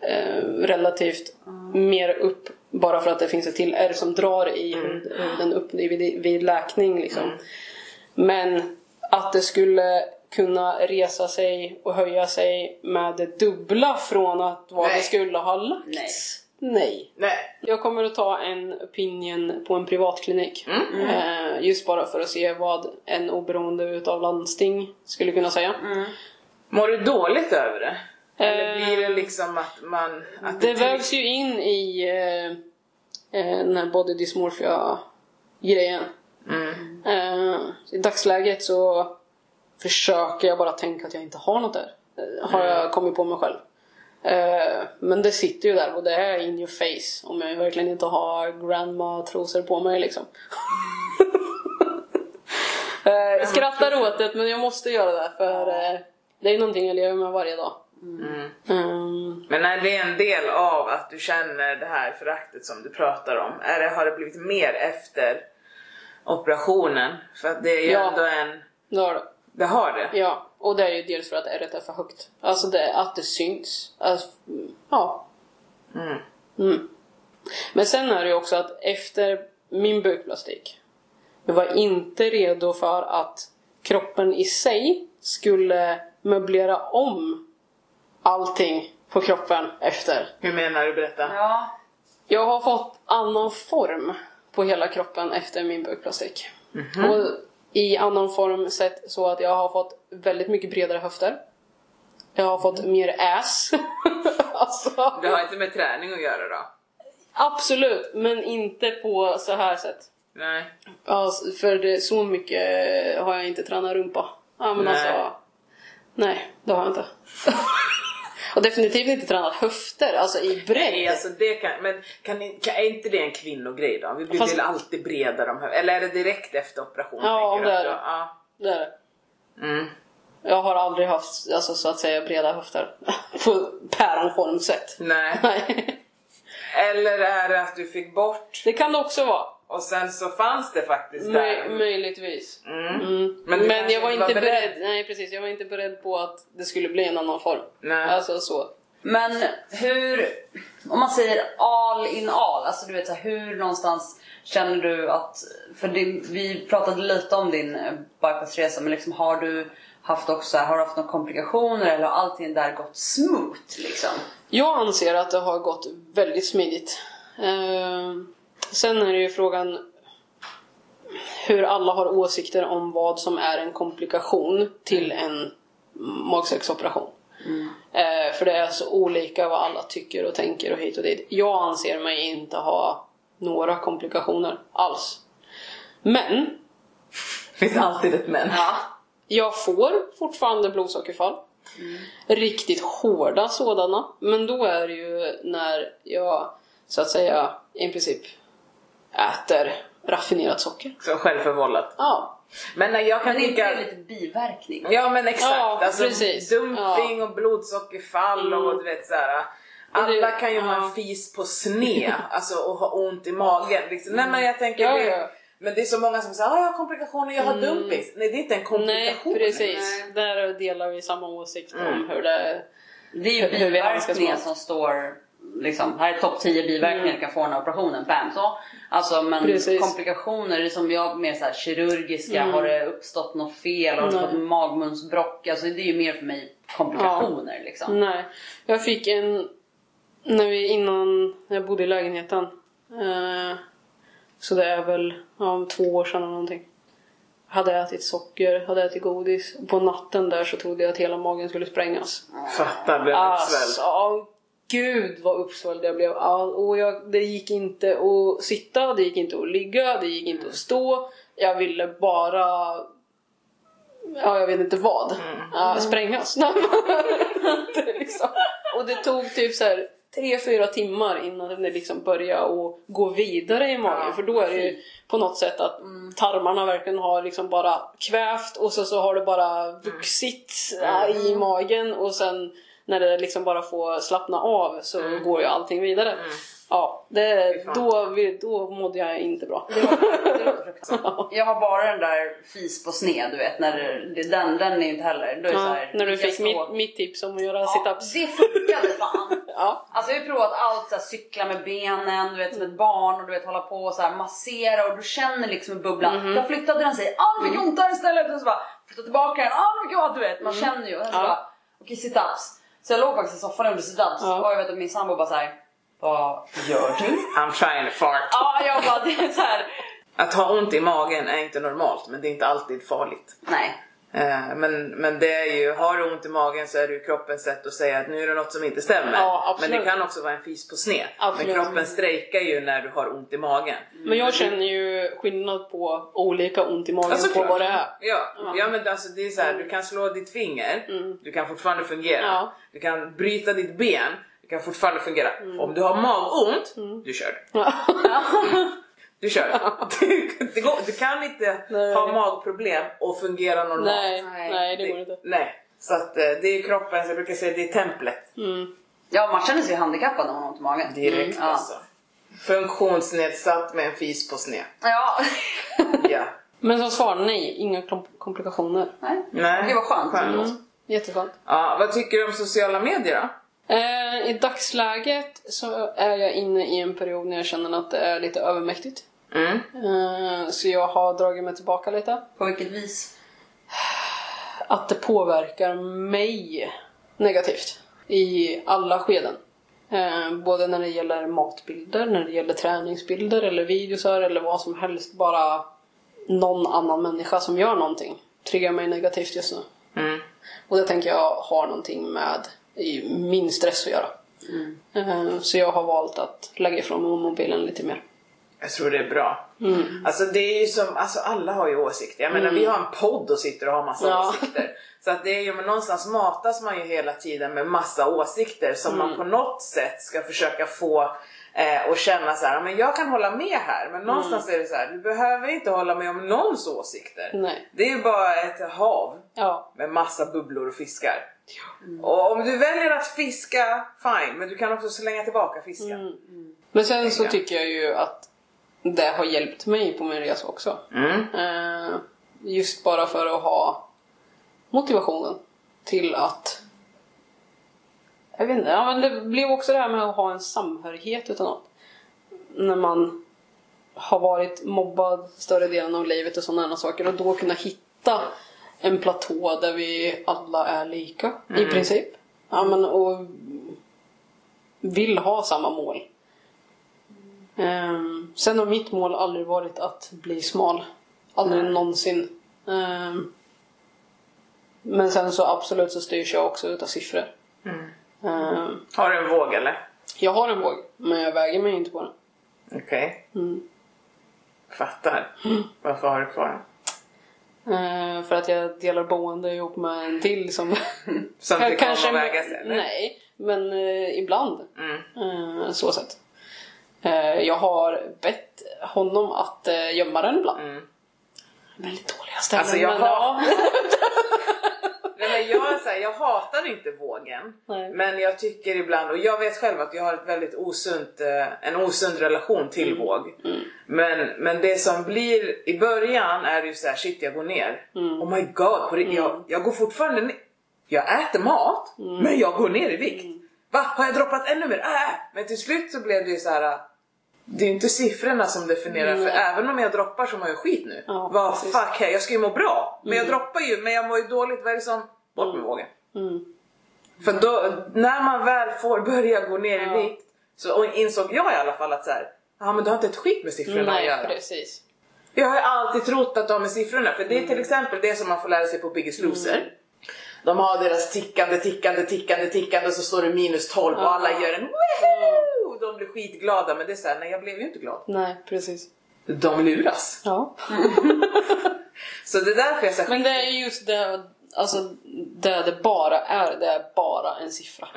eh, relativt mer upp bara för att det finns ett till R som drar i hud- huden upp vid, vid läkning. Liksom. Men att det skulle kunna resa sig och höja sig med det dubbla från att vad Nej. det skulle ha lagts. Nej. Nej. Jag kommer att ta en opinion på en privatklinik. Eh, just bara för att se vad en oberoende utav landsting skulle kunna säga. Mår du dåligt över det? Eller Eh, blir det liksom att man... Att Det vägs ju in i eh, eh, den här body dysmorphia grejen. Mm. Eh, I dagsläget så försöker jag bara tänka att jag inte har något där. Har jag kommit på mig själv. Eh, men det sitter ju där och det är in your face om jag verkligen inte har grandma-trosor på mig liksom. eh, jag skrattar åt det men jag måste göra det för eh, det är någonting jag lever med varje dag. Mm. Mm. Men är det en del av att du känner det här föraktet som du pratar om? Är det, har det blivit mer efter operationen? För att det är ju Ja. ändå en... Det har det. Det har det? Ja, och det är ju dels för att ärret är för högt. Alltså det, att det syns. Alltså, mm, ja. Mm. Mm. Men sen är det ju också att efter min bukplastik, jag var inte redo för att kroppen i sig skulle möblera om allting på kroppen efter. Hur menar du? Berätta. Ja. Jag har fått annan form på hela kroppen efter min bukplastik. Och i annan form sett så att jag har fått väldigt mycket bredare höfter. Jag har fått mer ass. alltså, Det har inte med träning att göra då? absolut, men inte på så här sätt. Nej. Alltså, för det, så mycket har jag inte tränat rumpa. Ja, men Nej. alltså, nej, det har jag inte. Och definitivt inte tränat höfter, alltså i bredd. Nej, alltså det kan, men kan, kan, är inte det en kvinnogrej då? Vi blir Fast- väl alltid bredare om hö- Eller är det direkt efter operationen? Ja, det är det. Ja. Det är det. Mm. Jag har aldrig haft alltså, så att säga breda höfter. På päronform sett. Nej. Nej. Eller är det att du fick bort Det kan det också vara. Och sen så fanns det faktiskt Möj- där? möjligtvis. Mm. Mm. Men Men, jag var inte var beredd. beredd. Nej precis, jag var inte beredd på att det skulle bli en annan form. Nej. Alltså så. Men hur, om man säger all in all, alltså du vet så här, hur någonstans känner du att, för det, vi pratade lite om din eh, bypassresa men liksom har du haft också, har du haft några komplikationer eller har allting där gått smooth liksom? Jag anser att det har gått väldigt smidigt. Eh, sen är det ju frågan hur alla har åsikter om vad som är en komplikation till en magsäcksoperation. Eh, för det är så olika vad alla tycker och tänker och hit och dit. Jag anser mig inte ha några komplikationer alls. Men Det finns alltid ett men. Ja. jag får fortfarande blodsockerfall. Riktigt hårda sådana. Men då är det ju när jag så att säga i princip äter raffinerat socker. Så självförvållat. Ja. Men nej, jag kan Men det lite biverkning? Ja men exakt, Ja, alltså precis. dumping och blodsockerfall och du vet såhär. Alla det- kan ju ha en ja. fis på sned alltså, och ha ont i magen. Liksom. Nej men jag tänker Ja, det, ja. Men det är så många som säger att jag har komplikationer, jag har dumping. Nej det är inte en Nej, komplikation. precis. Där delar vi samma åsikt Mm. om hur det... Det är ju biverkningar som står liksom, här är topp 10 biverkningar du kan få den här operationen, bam så. Alltså men Precis. komplikationer är som jag mer så här kirurgiska, har det uppstått något fel, har du fått magmunsbråck? Alltså det är ju mer för mig komplikationer liksom. Nej. Jag fick en... När vi innan när jag bodde i lägenheten. Eh, så det är väl ja, två år sedan eller någonting. Hade ätit socker, hade ätit godis. På natten där så trodde jag att hela magen skulle sprängas. Fattar, blev Alltså, uppsvälld. ja, gud vad uppsvälld jag blev. Och jag, det gick inte att sitta, det gick inte att ligga, det gick inte att stå. Jag ville bara... Ja, jag vet inte vad. Ja, sprängas. det liksom. Och det tog typ så här tre, fyra timmar innan det liksom började att gå vidare i magen. Ja, För då är det ju på något sätt att tarmarna verkligen har liksom bara kvävt och så, så har det bara vuxit äh, i magen och sen när det liksom bara får slappna av så går ju allting vidare. Ja, det, då, då mådde jag inte bra. Det låter, det. Jag har bara den där fis på sned, du vet. När det, den, den är inte heller... Då är Ja, här, när du fick mitt, mitt tips om att göra Ja, situps. det funkade fan. Ja. Alltså jag har provat allt, så här, cykla med benen, du vet som ett barn och du vet hålla på och så här, massera och du känner liksom en bubbla. Mhm. Jag flyttade den säger ah nu fick jag ont där istället och så bara flytta tillbaka den, ah nu fick jag ont", du vet. Man känner ju. Och sen Mm. Ja. bara okej situps. Så jag låg faktiskt i soffan och gjorde situps Ja. och jag vet att min sambo bara såhär vad gör du? I'm trying to fart. Ja jag bara det är så här. Att ha ont i magen är inte normalt men det är inte alltid farligt. nej. Eh, Men, men det är ju, har du ont i magen så är det ju kroppens sätt att säga att nu är det något som inte stämmer. Ja, men det kan också vara en fis på sned. Absolut. Men kroppen strejkar ju när du har ont i magen. Men jag känner ju skillnad på olika ont i magen Ja, på vad det är. Ja, ja men alltså det är så här, du kan slå ditt finger, du kan fortfarande fungera. Ja. Du kan bryta ditt ben, du kan fortfarande fungera. Om du har magont, du kör. Ja. Du kör. Du, det går, du kan inte Nej. ha magproblem och fungera normalt. Nej, Nej. nej, det går inte. Nej. Så att eh, det är kroppen, jag brukar säga det är templet. Mm. Ja man känner sig handikappad när man har ont i magen. Direkt Mm, alltså. Funktionsnedsatt med en fis på sned. Ja. Ja. Men som svar, nej, inga kom- komplikationer. Nej. Nej. Det var skönt. Skönt. Mm. Jätteskönt. Ja, vad tycker du om sociala medier då? Eh, I dagsläget så är jag inne i en period när jag känner att det är lite övermäktigt. Mm. Eh, så jag har dragit mig tillbaka lite. På vilket vis? Att det påverkar mig negativt i alla skeden. Eh, både när det gäller matbilder, när det gäller träningsbilder eller videosar eller vad som helst. Bara någon annan människa som gör någonting triggar mig negativt just nu. Mm. Och det tänker jag har någonting med min stress att göra. Eh, Så jag har valt att lägga ifrån mig mobilen lite mer. Jag tror det är bra. Mm. Alltså det är ju som, alltså alla har ju åsikter. Jag menar vi har en podd och sitter och har massa Ja. åsikter. Så att det är ju, men någonstans matas man ju hela tiden med massa åsikter som Mm. man på något sätt ska försöka få eh, och känna så här, "Ja, men jag kan hålla med här. Men någonstans Mm. är det så här, du behöver inte hålla med om någons åsikter. Nej. Det är ju bara ett hav Ja. med massa bubblor och fiskar. Och om du väljer att fiska, fine, men du kan också slänga tillbaka fisken. Mm. Men sen så tycker jag ju att det har hjälpt mig på min resa också. Mm. Eh, just bara för att ha motivationen till att... Jag vet inte, ja, men det blev också det här med att ha en samhörighet utan något. När man har varit mobbad större delen av livet och sådana saker och då kunna hitta en platå där vi alla är lika i princip. Ja, men, och vill ha samma mål. Ehm, sen har mitt mål aldrig varit att bli smal. Aldrig någonsin. Ehm, men sen så absolut så styrs jag också utav siffror. Ehm, Har du en våg eller? jag har en våg, men jag väger mig inte på den. Okej. Mm. Fattar. Varför har du kvar den? Ehm, för att jag delar boende ihop med en till som... Som tycker om att väga sig eller? Nej, men eh, ibland. Mm. Eh, så sett. Eh, jag har bett honom att eh, gömma den ibland. Mm. Väldigt dåliga ställen. Alltså, jag men, ja. Nej, men jag, så här, jag hatar inte vågen. Nej. Men jag tycker ibland, och jag vet själv att jag har ett väldigt osunt, eh, en osund relation till Mm. våg. Men, men det som blir i början är ju så här, shit jag går ner. Mm. Oh my god, på riktigt, jag, jag går fortfarande ner. Jag äter mat, Mm. men jag går ner i vikt. Va? Har jag droppat ännu mer? Äh! Men till slut så blev det ju så här. Det är ju inte siffrorna som definierar, för Nej. även om jag droppar så mår jag skit nu. Ja, Vad. Mm. fuck, hey, jag ska ju må bra. Men jag droppar ju, men jag mår ju dåligt. Vad är det som... Bort med vågen. Mm. För då, när man väl får börja gå ner Ja. i vikt så insåg jag i alla fall att så här, ja men det har inte ett skit med siffrorna att Nej, göra. precis. Jag har alltid trott att de med siffrorna, för det är till exempel det som man får lära sig på Biggest Loser. De har deras tickande, tickande, tickande, tickande och så står det minus 12 och alla gör en woohoo! De blir skitglada men det är såhär, nej jag blev ju inte glad. Nej, precis. De luras. Ja. Så det är därför jag säger Men det är just det, alltså, det det bara är. Det är bara en siffra.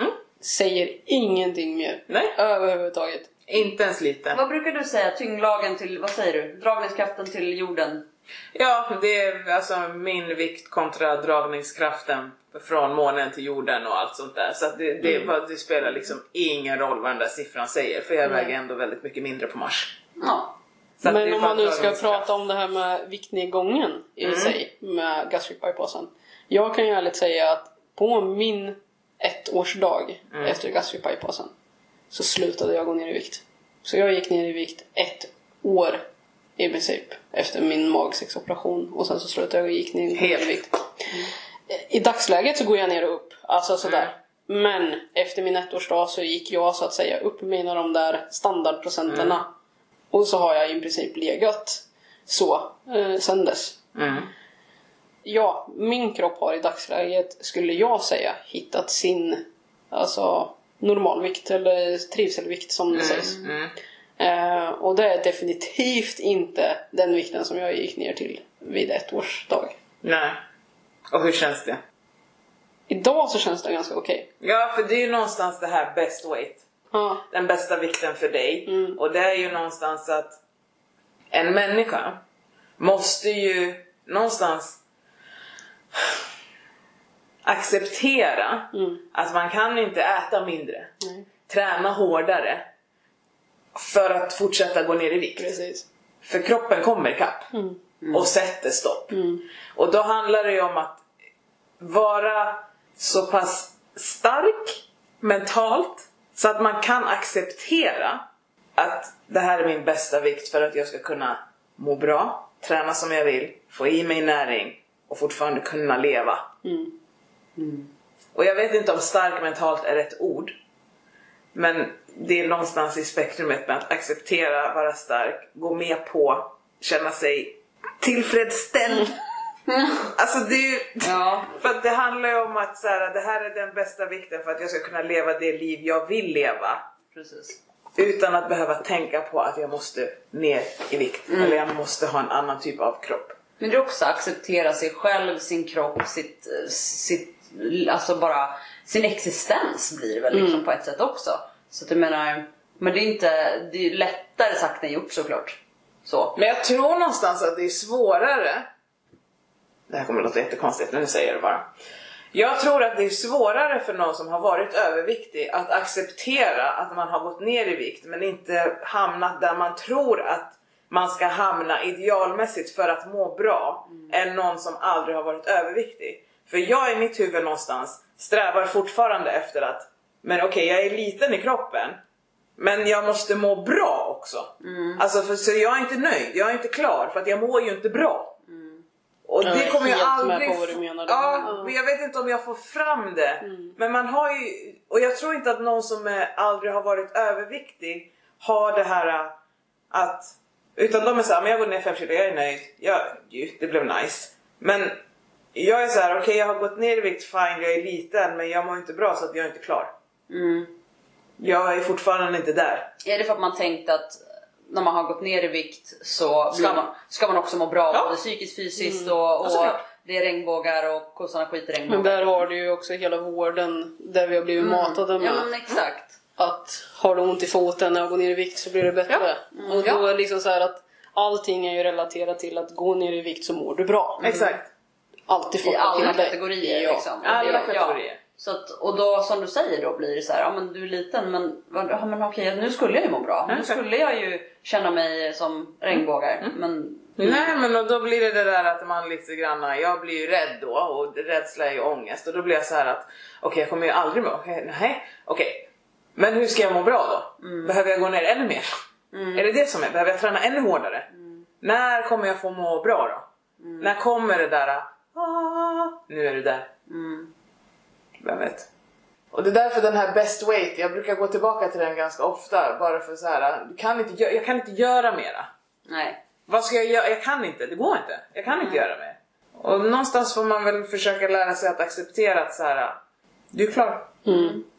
Säger ingenting mer. Nej. Överhuvudtaget. inte ens lite. Vad brukar du säga? Tyngdlagen till, vad säger du? Dragningskraften till jorden? Ja, det är alltså min vikt kontra dragningskraften från månen till jorden och allt sånt där. Så det, det, Mm. det spelar liksom ingen roll vad den där siffran säger för jag väger ändå väldigt mycket mindre på Mars. Ja. Så Men om man nu ska prata om det här med viktnedgången i Mm. sig med gastric bypassen. Jag kan ju ärligt säga att på min ettårsdag Mm. efter gastric bypassen så slutade jag gå ner i vikt. Så jag gick ner i vikt ett år i princip efter min magsäcksoperation och sen så slutade jag och gick ner Helt. i vikt. I dagsläget så går jag ner och upp, alltså sådär. Men efter min ettårsdag så gick jag så att säga upp mina de där standardprocenterna. Och så har jag i princip legat så eh, sen dess. Mm. Ja, min kropp har i dagsläget, skulle jag säga, hittat sin alltså, normalvikt eller trivselvikt som det sägs. Mm. Eh, och det är definitivt inte den vikten som jag gick ner till vid ett års dag. Nej. Och hur känns det? Idag så känns det ganska okej. Ja, för det är ju någonstans det här best weight. Ja. Den bästa vikten för dig. Mm. Och det är ju någonstans att en människa måste ju någonstans acceptera Mm. att man kan inte äta mindre, Nej. träna hårdare för att fortsätta gå ner i vikt. Precis. För kroppen kommer ikapp och sätter stopp. Och då handlar det ju om att vara så pass stark mentalt så att man kan acceptera att det här är min bästa vikt för att jag ska kunna må bra, träna som jag vill, få i mig näring och fortfarande kunna leva. Och jag vet inte om stark mentalt är rätt ord. Men det är någonstans i spektrumet med att acceptera, vara stark, gå med på, känna sig tillfredsställd. Alltså det är ju... Ja. För det handlar ju om att så här, det här är den bästa vikten för att jag ska kunna leva det liv jag vill leva. Precis. Utan att behöva tänka på att jag måste ner i vikt. Eller jag måste ha en annan typ av kropp. Men det är också att acceptera sig själv, sin kropp, sitt, sitt, alltså bara sin existens blir det väl liksom på ett sätt också. Så att jag menar, men det är inte, det är lättare sagt än gjort såklart. Så. Men jag tror någonstans att det är svårare. Det här kommer att låta jättekonstigt men nu säger det bara. Jag tror att det är svårare för någon som har varit överviktig att acceptera att man har gått ner i vikt men inte hamnat där man tror att man ska hamna idealmässigt för att må bra än någon som aldrig har varit överviktig. För jag i mitt huvud någonstans strävar fortfarande efter att men okej jag är liten i kroppen men jag måste må bra också. Alltså för, så jag är inte nöjd, jag är inte klar för att jag mår ju inte bra. Och Jag det är kommer jag helt med aldrig... på vad du menar. Ja, men jag vet inte om jag får fram det. Men man har ju... Och jag tror inte att någon som är, aldrig har varit överviktig har det här äh, att... Utan de är såhär, men jag går ner 5 kilo, jag är nöjd. Ja, ju, det blev nice. Men jag är så här: okej jag har gått ner i vikt, fine, jag är liten men jag mår inte bra så att jag är inte klar. Mm. Jag är fortfarande inte där. Är det för att man tänkte att när man har gått ner i vikt så Ska man- ska man också må bra Ja. både psykiskt, fysiskt och, och såklart. det är regnbågar och kossorna skiter i Men regnbågar. där har du ju också hela vården där vi har blivit matade med Ja men exakt. att har du ont i foten när jag går ner i vikt så blir det bättre. Och då Ja. är det liksom så här att allting är ju relaterat till att gå ner i vikt så mår du bra. Exakt. Alltid fått I alla kategorier Ja. liksom. Alla det- kategorier. Så att, och då som du säger då blir det så här, ja men du är liten men, ja, men okej nu skulle jag ju må bra. Nu skulle jag ju känna mig som regnbågar. Men Nej men och då blir det det där att man lite grann, jag blir ju rädd då och rädsla är ju ångest och då blir jag så här att okej jag kommer ju aldrig må, okej, nej, okej. Men hur ska jag må bra då? Behöver jag gå ner ännu mer? Är det det som är? Behöver jag träna ännu hårdare? När kommer jag få må bra då? När kommer det där, ah, nu är du där. Vem vet? Och det är därför den här best weight, jag brukar gå tillbaka till den ganska ofta bara för så här, kan inte, jag kan inte göra mera. nej. Vad ska jag göra? Jag kan inte, det går inte. Jag kan inte göra mer. Och någonstans får man väl försöka lära sig att acceptera att så här, du är klar.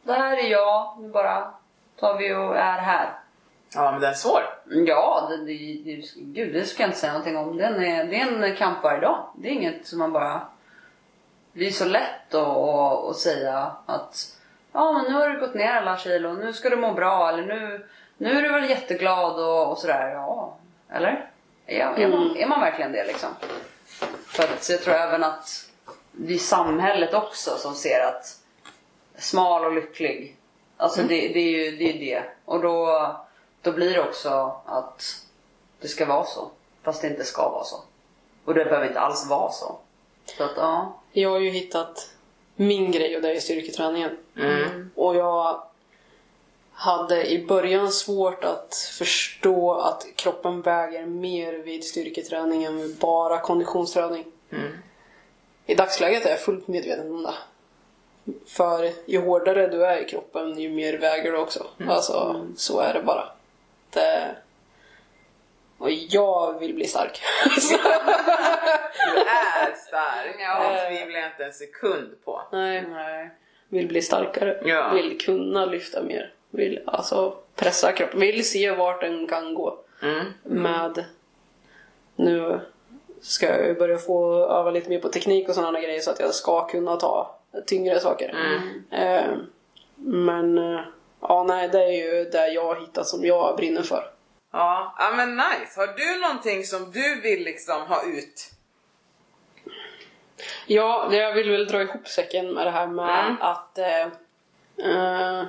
Det här är jag, nu bara tar vi och är här. Ja men den är svår. Ja, det, det, det, gud det ska jag inte säga någonting om. Den är, det är en kamp varje dag. Det är inget som man bara... Det är så lätt att, att, säga att ja men nu har du gått ner alla kilo, nu ska du må bra eller nu, nu är du väl jätteglad och, och sådär. Ja, eller? Är, är, man, är man verkligen det liksom? För att jag tror även att det är samhället också som ser att smal och lycklig, alltså det, det är ju det, är det. Och då, då blir det också att det ska vara så. Fast det inte ska vara så. Och det behöver inte alls vara så. Så att ja. Jag har ju hittat min grej och det är styrketräningen. Och jag hade i början svårt att förstå att kroppen väger mer vid styrketräning än vid bara konditionsträning. I dagsläget är jag fullt medveten om det. För ju hårdare du är i kroppen, ju mer väger du också. Alltså, så är det bara. Det... Och jag vill bli stark. Du är stark, Ja. det tvivlar jag inte en sekund på. Nej, Nej. vill bli starkare. Ja. Vill kunna lyfta mer. Vill alltså pressa kroppen. Vill se vart den kan gå. Mm. Med... Nu ska jag ju börja få öva lite mer på teknik och sådana grejer så att jag ska kunna ta tyngre saker. Eh, men eh, ja, nej, det är ju det jag har hittat som jag brinner för. Ja, ja men nice. Har du någonting som du vill liksom ha ut? Ja, det- jag vill väl dra ihop säcken med det här med Mm. att eh, eh,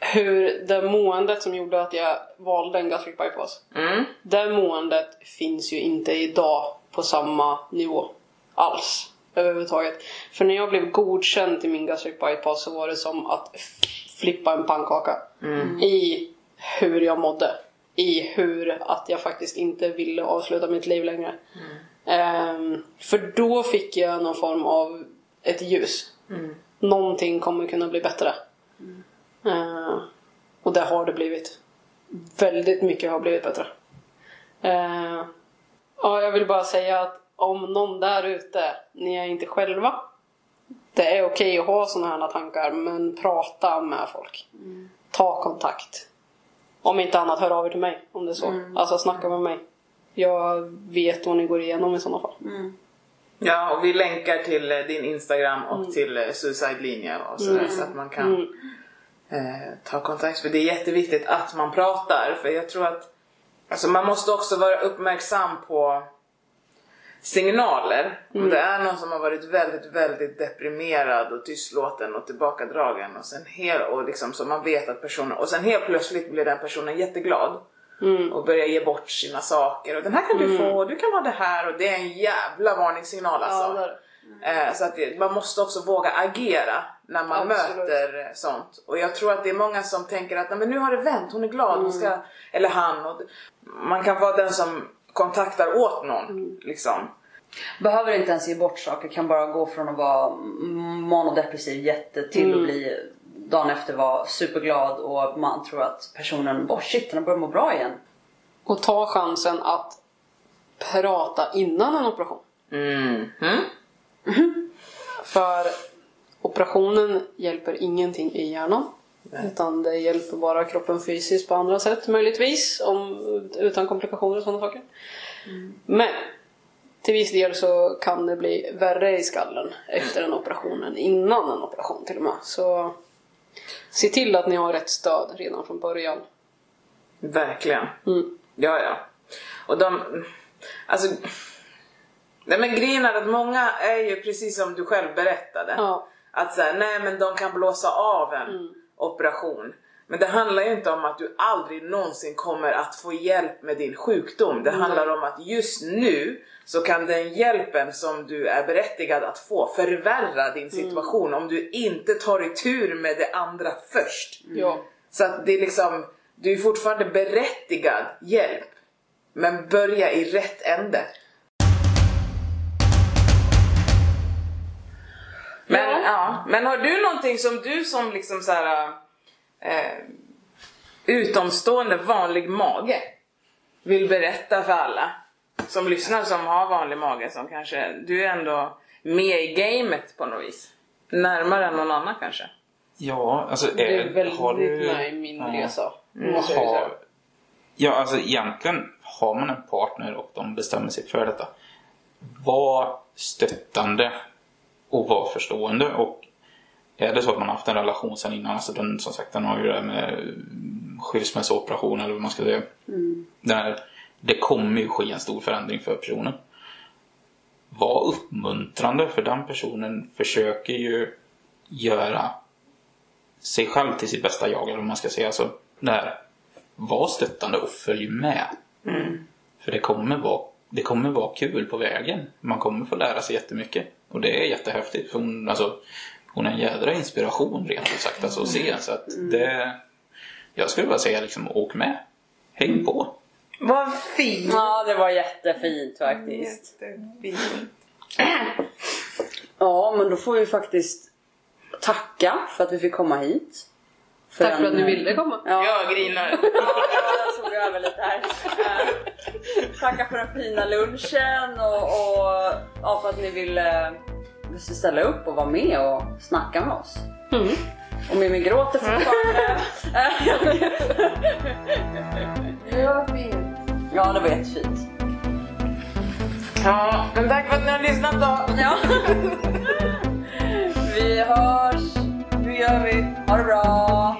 hur det måendet som gjorde att jag valde en gastric bypass. Mm. Det måendet finns ju inte idag på samma nivå alls överhuvudtaget. För när jag blev godkänd till min gastric bypass så var det som att flippa en pannkaka. I hur jag mådde. I hur att jag faktiskt inte ville avsluta mitt liv längre. Ehm, för då fick jag någon form av ett ljus. Någonting kommer kunna bli bättre. Ehm, och det har det blivit. Väldigt mycket har blivit bättre. Uh, ja, jag vill bara säga att om någon där ute, ni är inte själva. Det är okej att ha sådana här tankar, men prata med folk. Ta kontakt. Om inte annat, hör av er till mig om det är så. Alltså snacka med mig. Jag vet vad ni går igenom i sådana fall. Ja, och vi länkar till eh, din Instagram och Mm. till eh, Suicide Linje och sådär så att man kan eh, ta kontakt. För det är jätteviktigt att man pratar för jag tror att alltså man måste också vara uppmärksam på signaler. Om det är någon som har varit väldigt, väldigt deprimerad och tystlåten och tillbakadragen och sen helt, och liksom så man vet att personen, och sen helt plötsligt blir den personen jätteglad och börjar ge bort sina saker och den här kan du få, du kan ha det här och det är en jävla varningssignal alltså. Ja. Eh, så att det, man måste också våga agera när man Absolut. möter eh, sånt. Och jag tror att det är många som tänker att "Nej, men nu har det vänt, hon är glad, hon ska, Mm. eller han. Och, man kan vara den som kontaktar åt någon. Mm. Liksom. Behöver inte ens ge bort saker, kan bara gå från att vara monodepressiv jätte till Mm. att bli dagen efter vara superglad och man tror att personen, oh shit den har börjat må bra igen. Och ta chansen att prata innan en operation. Mm. Mm. För operationen hjälper ingenting i hjärnan. Utan det hjälper bara kroppen fysiskt på andra sätt möjligtvis. Om, utan komplikationer och sådana saker. Men till viss del så kan det bli värre i skallen efter en operation än innan en operation till och med. Så se till att ni har rätt stöd redan från början. Verkligen. Mm. Ja, ja. Och de... Alltså... Nej men grejen är att många är ju precis som du själv berättade. Ja. Att säga, nej men de kan blåsa av en operation. Men det handlar ju inte om att du aldrig någonsin kommer att få hjälp med din sjukdom. Det handlar om att just nu så kan den hjälpen som du är berättigad att få förvärra din situation om du inte tar tur med det andra först. Ja. Så att det är liksom, du är fortfarande berättigad hjälp. Men börja i rätt ände. Men, ja. Ja. men har du någonting som du som liksom så här eh, utomstående vanlig mage vill berätta för alla som lyssnar som har vanlig mage som kanske, du är ändå med i gamet på något vis. Närmare än någon annan kanske. Ja, alltså är är- väldigt har du... med i min ja. resa. Säga. Har, ja, alltså egentligen har man en partner och de bestämmer sig för detta. Var stöttande och var förstående. Och är det så att man har haft en relation sedan innan, alltså den som sagt den har ju det här med skilsmässoperation eller vad man ska säga. Den här det kommer ju ske en stor förändring för personen. Var uppmuntrande för den personen försöker ju göra sig själv till sitt bästa jag eller vad man ska säga. Alltså, där, var stöttande och följ med. För det kommer, vara, det kommer vara kul på vägen. Man kommer få lära sig jättemycket. Och det är jättehäftigt. För hon, alltså, hon är en jädra inspiration rent ut sagt alltså, att se. Så att det, jag skulle bara säga liksom, åk med. Häng på. Vad fint! Ja, det var jättefint faktiskt. Jättefint. Ja, men då får vi faktiskt tacka för att vi fick komma hit. Tack för den, att ni ville komma. Ja, Jag grinar. Över lite här. Eh, Tacka för den fina lunchen och, och ja, för att ni ville ställa upp och vara med och snacka med oss. Mm. Och Mimmi gråter fortfarande. Det var fint. ja, det var jättefint. Ja, men tack för att ni har lyssnat då. Ja. vi hörs. Nu gör vi. Ha det bra.